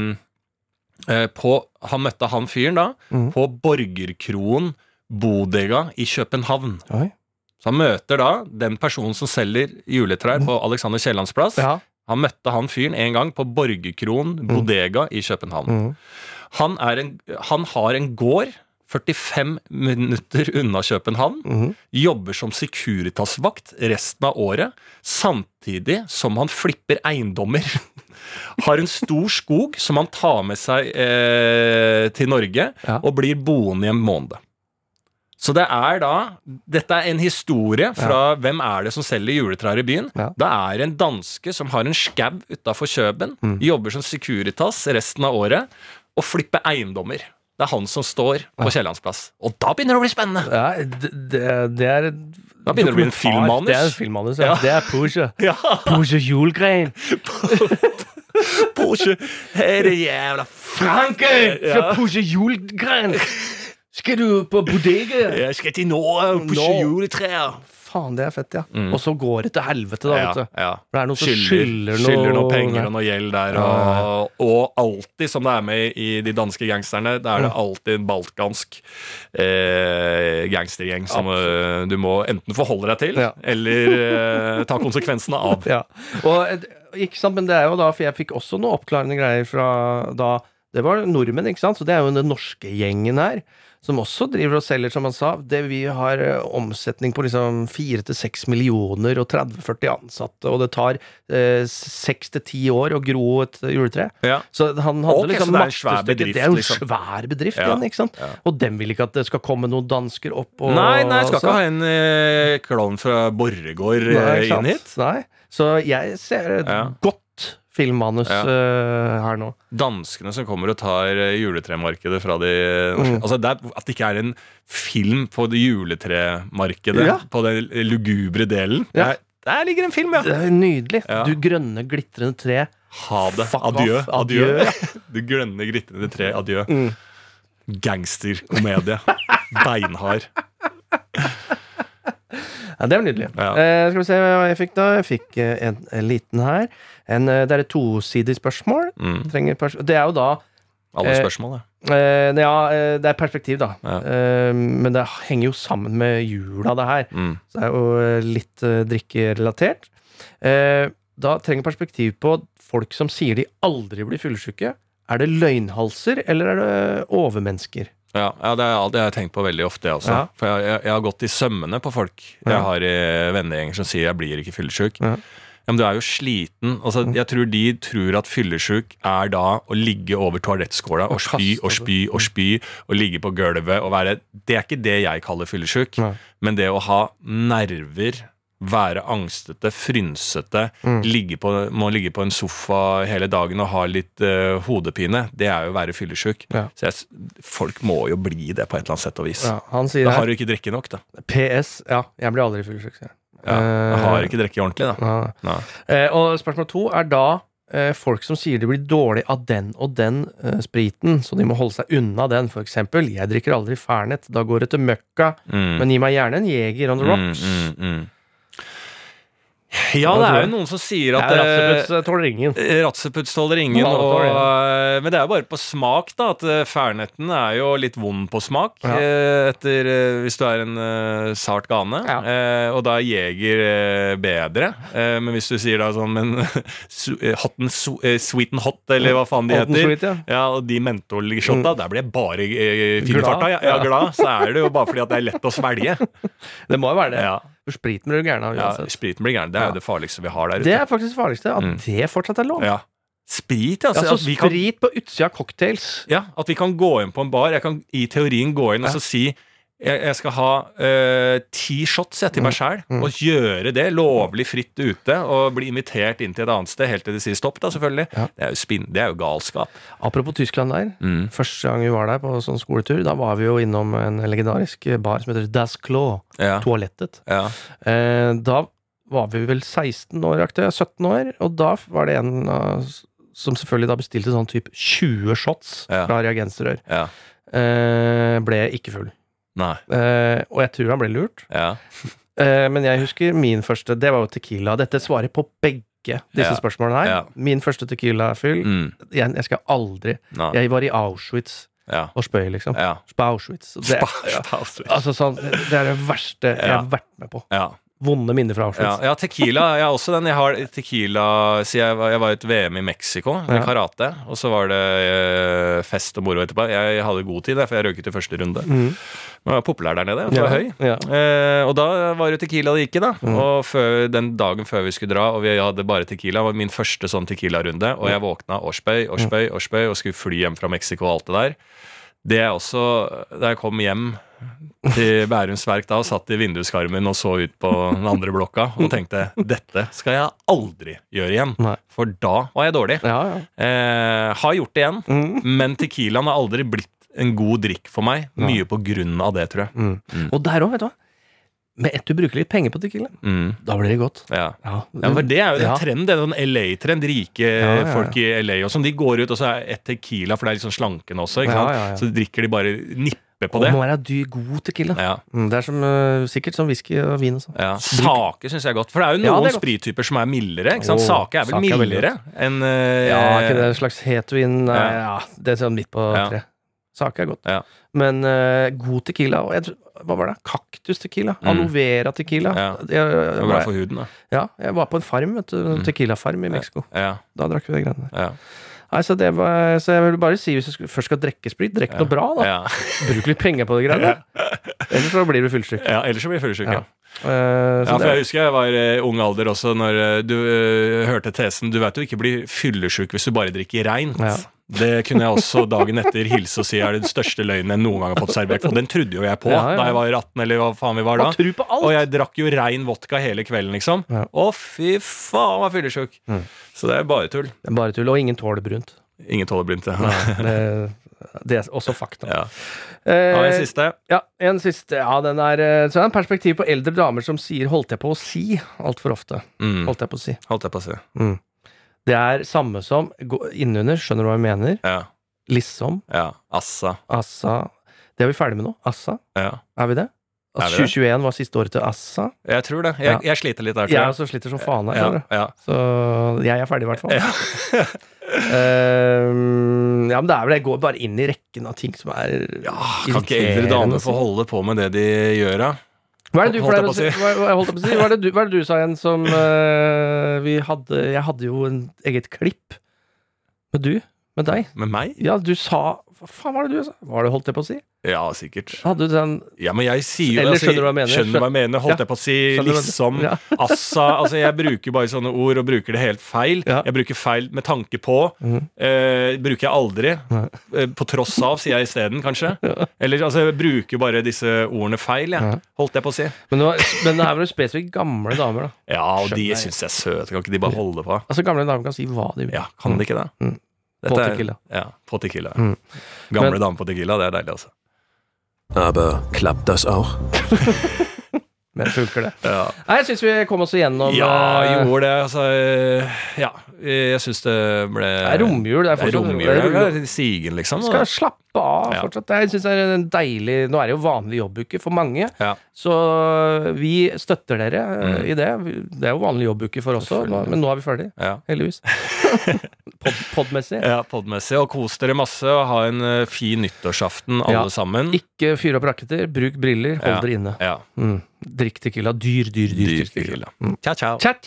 på, han møtte han fyren da Mm. på Borgerkroen Bodega i København. Oi. Så han møter da den personen som selger juletrær på Alexander Kiellands plass. Ja. Han møtte han fyren en gang på Borgerkroen Bodega i København. Mm. Han, en, han har en gård 45 minutter unna København. Mhm. Jobber som Securitas-vakt resten av året, samtidig som han flipper eiendommer. Har en stor skog som han tar med seg eh, til Norge, Ja. og blir boende i en måned. Så det er da Dette er en historie fra hvem er det som selger juletrær i byen. Ja. Det er en danske som har en skau utafor Kjøben, Mm. jobber som Securitas resten av året, og flipper eiendommer. Det er han som står på Kiellands plass. Og da begynner det å bli spennende! Ja, det, det, er Da begynner det å bli en filmmanus. Det er en filmmanus, ja. Ja. Det er Porsche. Ja, Porsche Julgrein. Porsche, her er jævla Franke! Ja. Ja. Porsche Julgrein. Skal du på bodega? Jeg skal til Norge og pushe juletrær. Faen, det er fett, ja. Og så går det til helvete, da, Ja, vet du. ja. For det er noen som Skylder, skylder noe- penger og noe gjeld der. Og, og alltid, som det er med i de danske gangsterne, da er det alltid en balkansk eh, gangstergjeng som eh, du må enten forholde deg til, Ja. eller eh, ta konsekvensene av. Ja. Og, eh, ikke sant, men det er jo da, for jeg fikk også noen oppklarende greier fra da Det var nordmenn, ikke sant? Så det er jo den norske gjengen her. Som også driver og selger, som han sa. Det Vi har eh, omsetning på liksom 4-6 millioner og 30-40 ansatte, og det tar eh, 6-10 år å gro et juletre. Ja. Så han hadde okay, liksom maktestykket. bedrift, Det er jo en liksom. svær bedrift Ja, igjen, ikke sant? ja. Og dem vil ikke at det skal komme noen dansker opp og Nei, nei, skal så- ikke ha en eh, klovn fra Borregaard eh, inn hit. Nei. Så jeg ser et godt filmmanus Ja. uh, her nå. Danskene som kommer og tar eh, juletremarkedet fra de Mm. Altså det er, At det ikke er en film på det juletremarkedet, Ja. på den lugubre delen. Ja. Der, ligger en film, ja! Det er nydelig. Du grønne, glitrende tre. Ha det. Fuck Adjø. off. Adjø. Adjø. Du grønne, glitrende tre. Adjø. Mm. Gangsterkomedie. Beinhard. Ja, det er nydelig. Ja. Uh, skal vi se hva jeg fikk, da. Jeg fikk uh, en, en liten her. En, eh, det er et tosidig spørsmål. Mm. Pers det er jo da Alle Eh, spørsmål, ja. eh, Ja, eh, det er perspektiv, da. Ja. Eh, men det henger jo sammen med jula, det her. Mm. Så det er jo litt eh, drikkerelatert. Eh, da trenger perspektiv på folk som sier de aldri blir fyllesyke. Er det løgnhalser, eller er det overmennesker? Ja, ja det, er, det har jeg tenkt på veldig ofte, også. Ja. For jeg, jeg, jeg har gått i sømmene på folk jeg har i vennegjenger som sier 'jeg blir ikke fyllesyk'. Ja. Ja, men du er jo sliten. Altså, jeg tror de tror at fyllesyk er da å ligge over toalettskåla og Og spy og spy og spy og ligge på gulvet og være Det er ikke det jeg kaller fyllesyk. Men det å ha nerver, være angstete, frynsete, Mm. ligge på, må ligge på en sofa hele dagen og ha litt uh, hodepine, det er jo å være fyllesyk. Ja. Så jeg, folk må jo bli det på et eller annet sett og vis. Ja, Da har du ikke drikke nok, da. PS. Ja, jeg blir aldri fyllesyk. han. Ja, jeg har ikke drukket ordentlig, da. Ja. Nei. Eh, og spørsmål to er da eh, folk som sier de blir dårlig av den og den eh, spriten, så de må holde seg unna den. For eksempel, jeg drikker aldri Fernet, da går det til møkka, Mm. men gi meg gjerne en Jeger on the rocks. Mm, mm, mm. Ja, det er jo noen som sier at er eh, Ratseputz tåler ingen. Ratseputs tåler ingen, og, eh, men det er jo bare på smak, da. At eh, Fernetten er jo litt vond på smak. Ja. eh, Etter, eh, hvis du er en uh, sart gane. Ja. Eh, og da er Jeger uh, bedre. Eh, men hvis du sier da sånn Men eh, hot and so, eh, sweet and hot, eller hva faen de Hot heter. sweet, ja. Ja, og de mentolshotta, der blir jeg bare uh, fin i farta. Ja, ja, glad. Så er det jo bare fordi at det er lett å svelge. Det må jo være det. Ja, For spriten blir du gæren av ja. Spriten blir gæren. Det er jo det farligste vi har der ute. Det er faktisk det farligste, at Mm. det fortsatt er lov. Ja. Sprit, altså. Ja, sprit kan, på utsida av cocktails. ja, at vi kan gå inn på en bar. Jeg kan i teorien gå inn og så si jeg, jeg skal ha eh, ti shots jeg, til meg sjæl, Mm. og gjøre det lovlig fritt ute. Og bli invitert inn til et annet sted helt til de sier stopp, da, selvfølgelig. Ja. Det, er spinn, det er jo galskap. Apropos Tyskland der. Mm. Første gang vi var der på sånn skoletur, da var vi jo innom en legendarisk bar som heter Das Klo. Ja. Toalettet. Ja. Uh, da var vi vel 16 år, aktig, 17 år, og da var det en uh, som selvfølgelig da bestilte sånn type 20 shots fra reagensrør. ja. Eh, ble ikke full. Eh, og jeg tror han ble lurt. Ja. Eh, men jeg husker min første, det var jo Tequila. Dette svarer på begge disse Ja. spørsmålene her. Ja. Min første Tequila-fyll. Mm. Jeg, jeg skal aldri Nei. Jeg var i Auschwitz Ja. og spøy, liksom. Ja. På Auschwitz. Det, Spa- spa- altså sånn, det er det verste jeg har vært med på. ja. Vonde minner fra Ja, Auschwitz. ja, tequila. Jeg har også den. Jeg har tequila jeg var, jeg var i et VM i Mexico i Ja. karate. Og så var det eh, fest og moro etterpå. Jeg hadde god tid, for jeg røyket i første runde. Mm. Men jeg var populær der nede. Jeg var høy. Ja. Eh, og da var det tequila det gikk i, da. Og før, den dagen før vi skulle dra, og vi hadde bare tequila, var min første sånn tequila-runde. Og jeg våkna årsbøy, årsbøy, årsbøy, og og skulle fly hjem fra Mexico og alt det der. Det er også Da jeg kom hjem til Bærums Verk da, satt i vinduskarmen og så ut på den andre blokka og tenkte dette skal jeg aldri gjøre igjen. Nei. For da var jeg dårlig. Ja, ja. Eh, har gjort det igjen, mm. men tequilaen har aldri blitt en god drikk for meg. Mye på grunn av det, tror jeg. Mm. Og der òg, vet du hva. Med ett du bruker litt penger på tequila, Mm. da blir det godt. Ja. Ja, Ja, for Det er jo en Ja. trend, det er en LA-trend. Rike ja, ja. folk i LA og sånn. De går ut, og så er ett tequila, for det er litt sånn slankende også. Ja, ja, ja. Så drikker de bare nipper på Og det. Og må være dyr, god tequila. Ja, Mm, det er som, øh, sikkert som whisky og vin og sånn. ja. Sake syns jeg er godt. For det er jo noen ja, er sprittyper som er mildere. Ikke sant? Sake er vel sake er mildere enn uh, Ja, ikke det en slags hetvin? Nei, Ja. ja, det er sånn midt på Ja. tre. Sake er godt. Ja. Men uh, god tequila og jeg, Hva var det? Kaktus-tequila? Mm. Aloe. Jeg, jeg, Det er bra for huden, da. ja, jeg var på en farm, vet du. Mm. tequila-farm i Mexico. Ja, Da drakk vi de greiene der. Ja, Nei, så, det var, så jeg vil bare si, hvis du først skal drikke sprit, drikk noe bra, da. Bruk litt penger på de greiene. Ellers så blir du fullsyk. ja ellers så blir du fyllesyk. Ja. Eh, Ja, for jeg husker jeg var i ung alder også når eh, du eh, hørte tesen Du vet du ikke blir fyllesyk hvis du bare drikker reint. Ja. Det kunne jeg også dagen etter hilse og si er den største løgnen jeg noen gang har fått servert. Og den trodde jo jeg på Ja, ja. da jeg var 18, eller hva faen vi var da. Og jeg drakk jo rein vodka hele kvelden, liksom. Ja. Å, fy faen, var fyllesyk. Mm. Så det er bare tull. Det er bare tull, og ingen tåler brunt. Ingen tåler blinde. Det, det er også fakta. Ja. Eh, en siste? Ja, en siste. Ja, den er, eh, så er det en perspektiv på eldre damer som sier 'holdt jeg på å si' altfor ofte. Mm. Holdt jeg på å si. Holdt jeg på å si. Det er samme som innunder, skjønner du hva jeg mener? Ja. Liksom. ja. Assa. Assa. Det er vi ferdig med nå. Assa. Ja. Er vi det? At Er 2021 var siste året til Assa. Jeg tror det. Jeg, Ja. jeg sliter litt der, Jeg tror jeg. også sliter som faen her. Ja, ja. Så jeg er ferdig, i hvert fall. Ehm, ja, men det er vel det går bare inn i rekken av ting som er Ja, kan ikke eldre damer få holde på med det de gjør, da? Hva er det du Holdt jeg si? si. Hva, si? Er det du, hva er det du sa igjen som uh, vi hadde Jeg hadde jo en eget klipp med du. Med deg. Med meg? Ja, du sa Hva faen var det du sa? Hva var det holdt jeg på å si? Ja, sikkert. Hadde du den Ja, men jeg sier jo Eller altså, skjønner du hva jeg mener? Skjønner hva jeg mener? Holdt Ja. jeg på å si Skjønner liksom, Ja. assa Altså, jeg bruker bare sånne ord og bruker det helt feil. Ja. Jeg bruker feil med tanke på. Mm. Eh, bruker jeg aldri. Eh, på tross av, sier jeg isteden, kanskje. Eller altså, jeg bruker bare disse ordene feil, jeg. Ja. Holdt jeg på å si. Men det, var, men det her var jo spesifikt gamle damer, da. Ja, og de Skjønner jeg. syns jeg er søte. Kan ikke de bare holde på? Altså Gamle damer kan si hva de vil. Ja, kan de ikke det? Mm. Dette På er- tequila. Ja, på tequila. Mm. Gamle Men- damer på tequila, det er deilig, altså. Aber klappt das auch? Men funker det? Ja. Nei, jeg syns vi kom oss igjennom Ja, eh, gjorde det. Altså, ja. Jeg syns det ble Det er romjul. Det er fortsatt romjul. Sigen, liksom. Skal slappe av Ja. fortsatt. Jeg synes det er en deilig Nå er det jo vanlig jobbuke for mange, Ja. så vi støtter dere eh, Mm. i det. Det er jo vanlig jobbuke for oss òg, men nå er vi ferdig. Heldigvis. Pod, podmessig. ja, podmessig. Og kos dere masse, og ha en eh, fin nyttårsaften, alle sammen. Ikke fyr opp raketter, bruk briller, hold dere inne. Ja. Mm. Drikk tequila. Dyr, dyr, dyr, Dyr tequila. tequila. Ciao, ciao. Chat,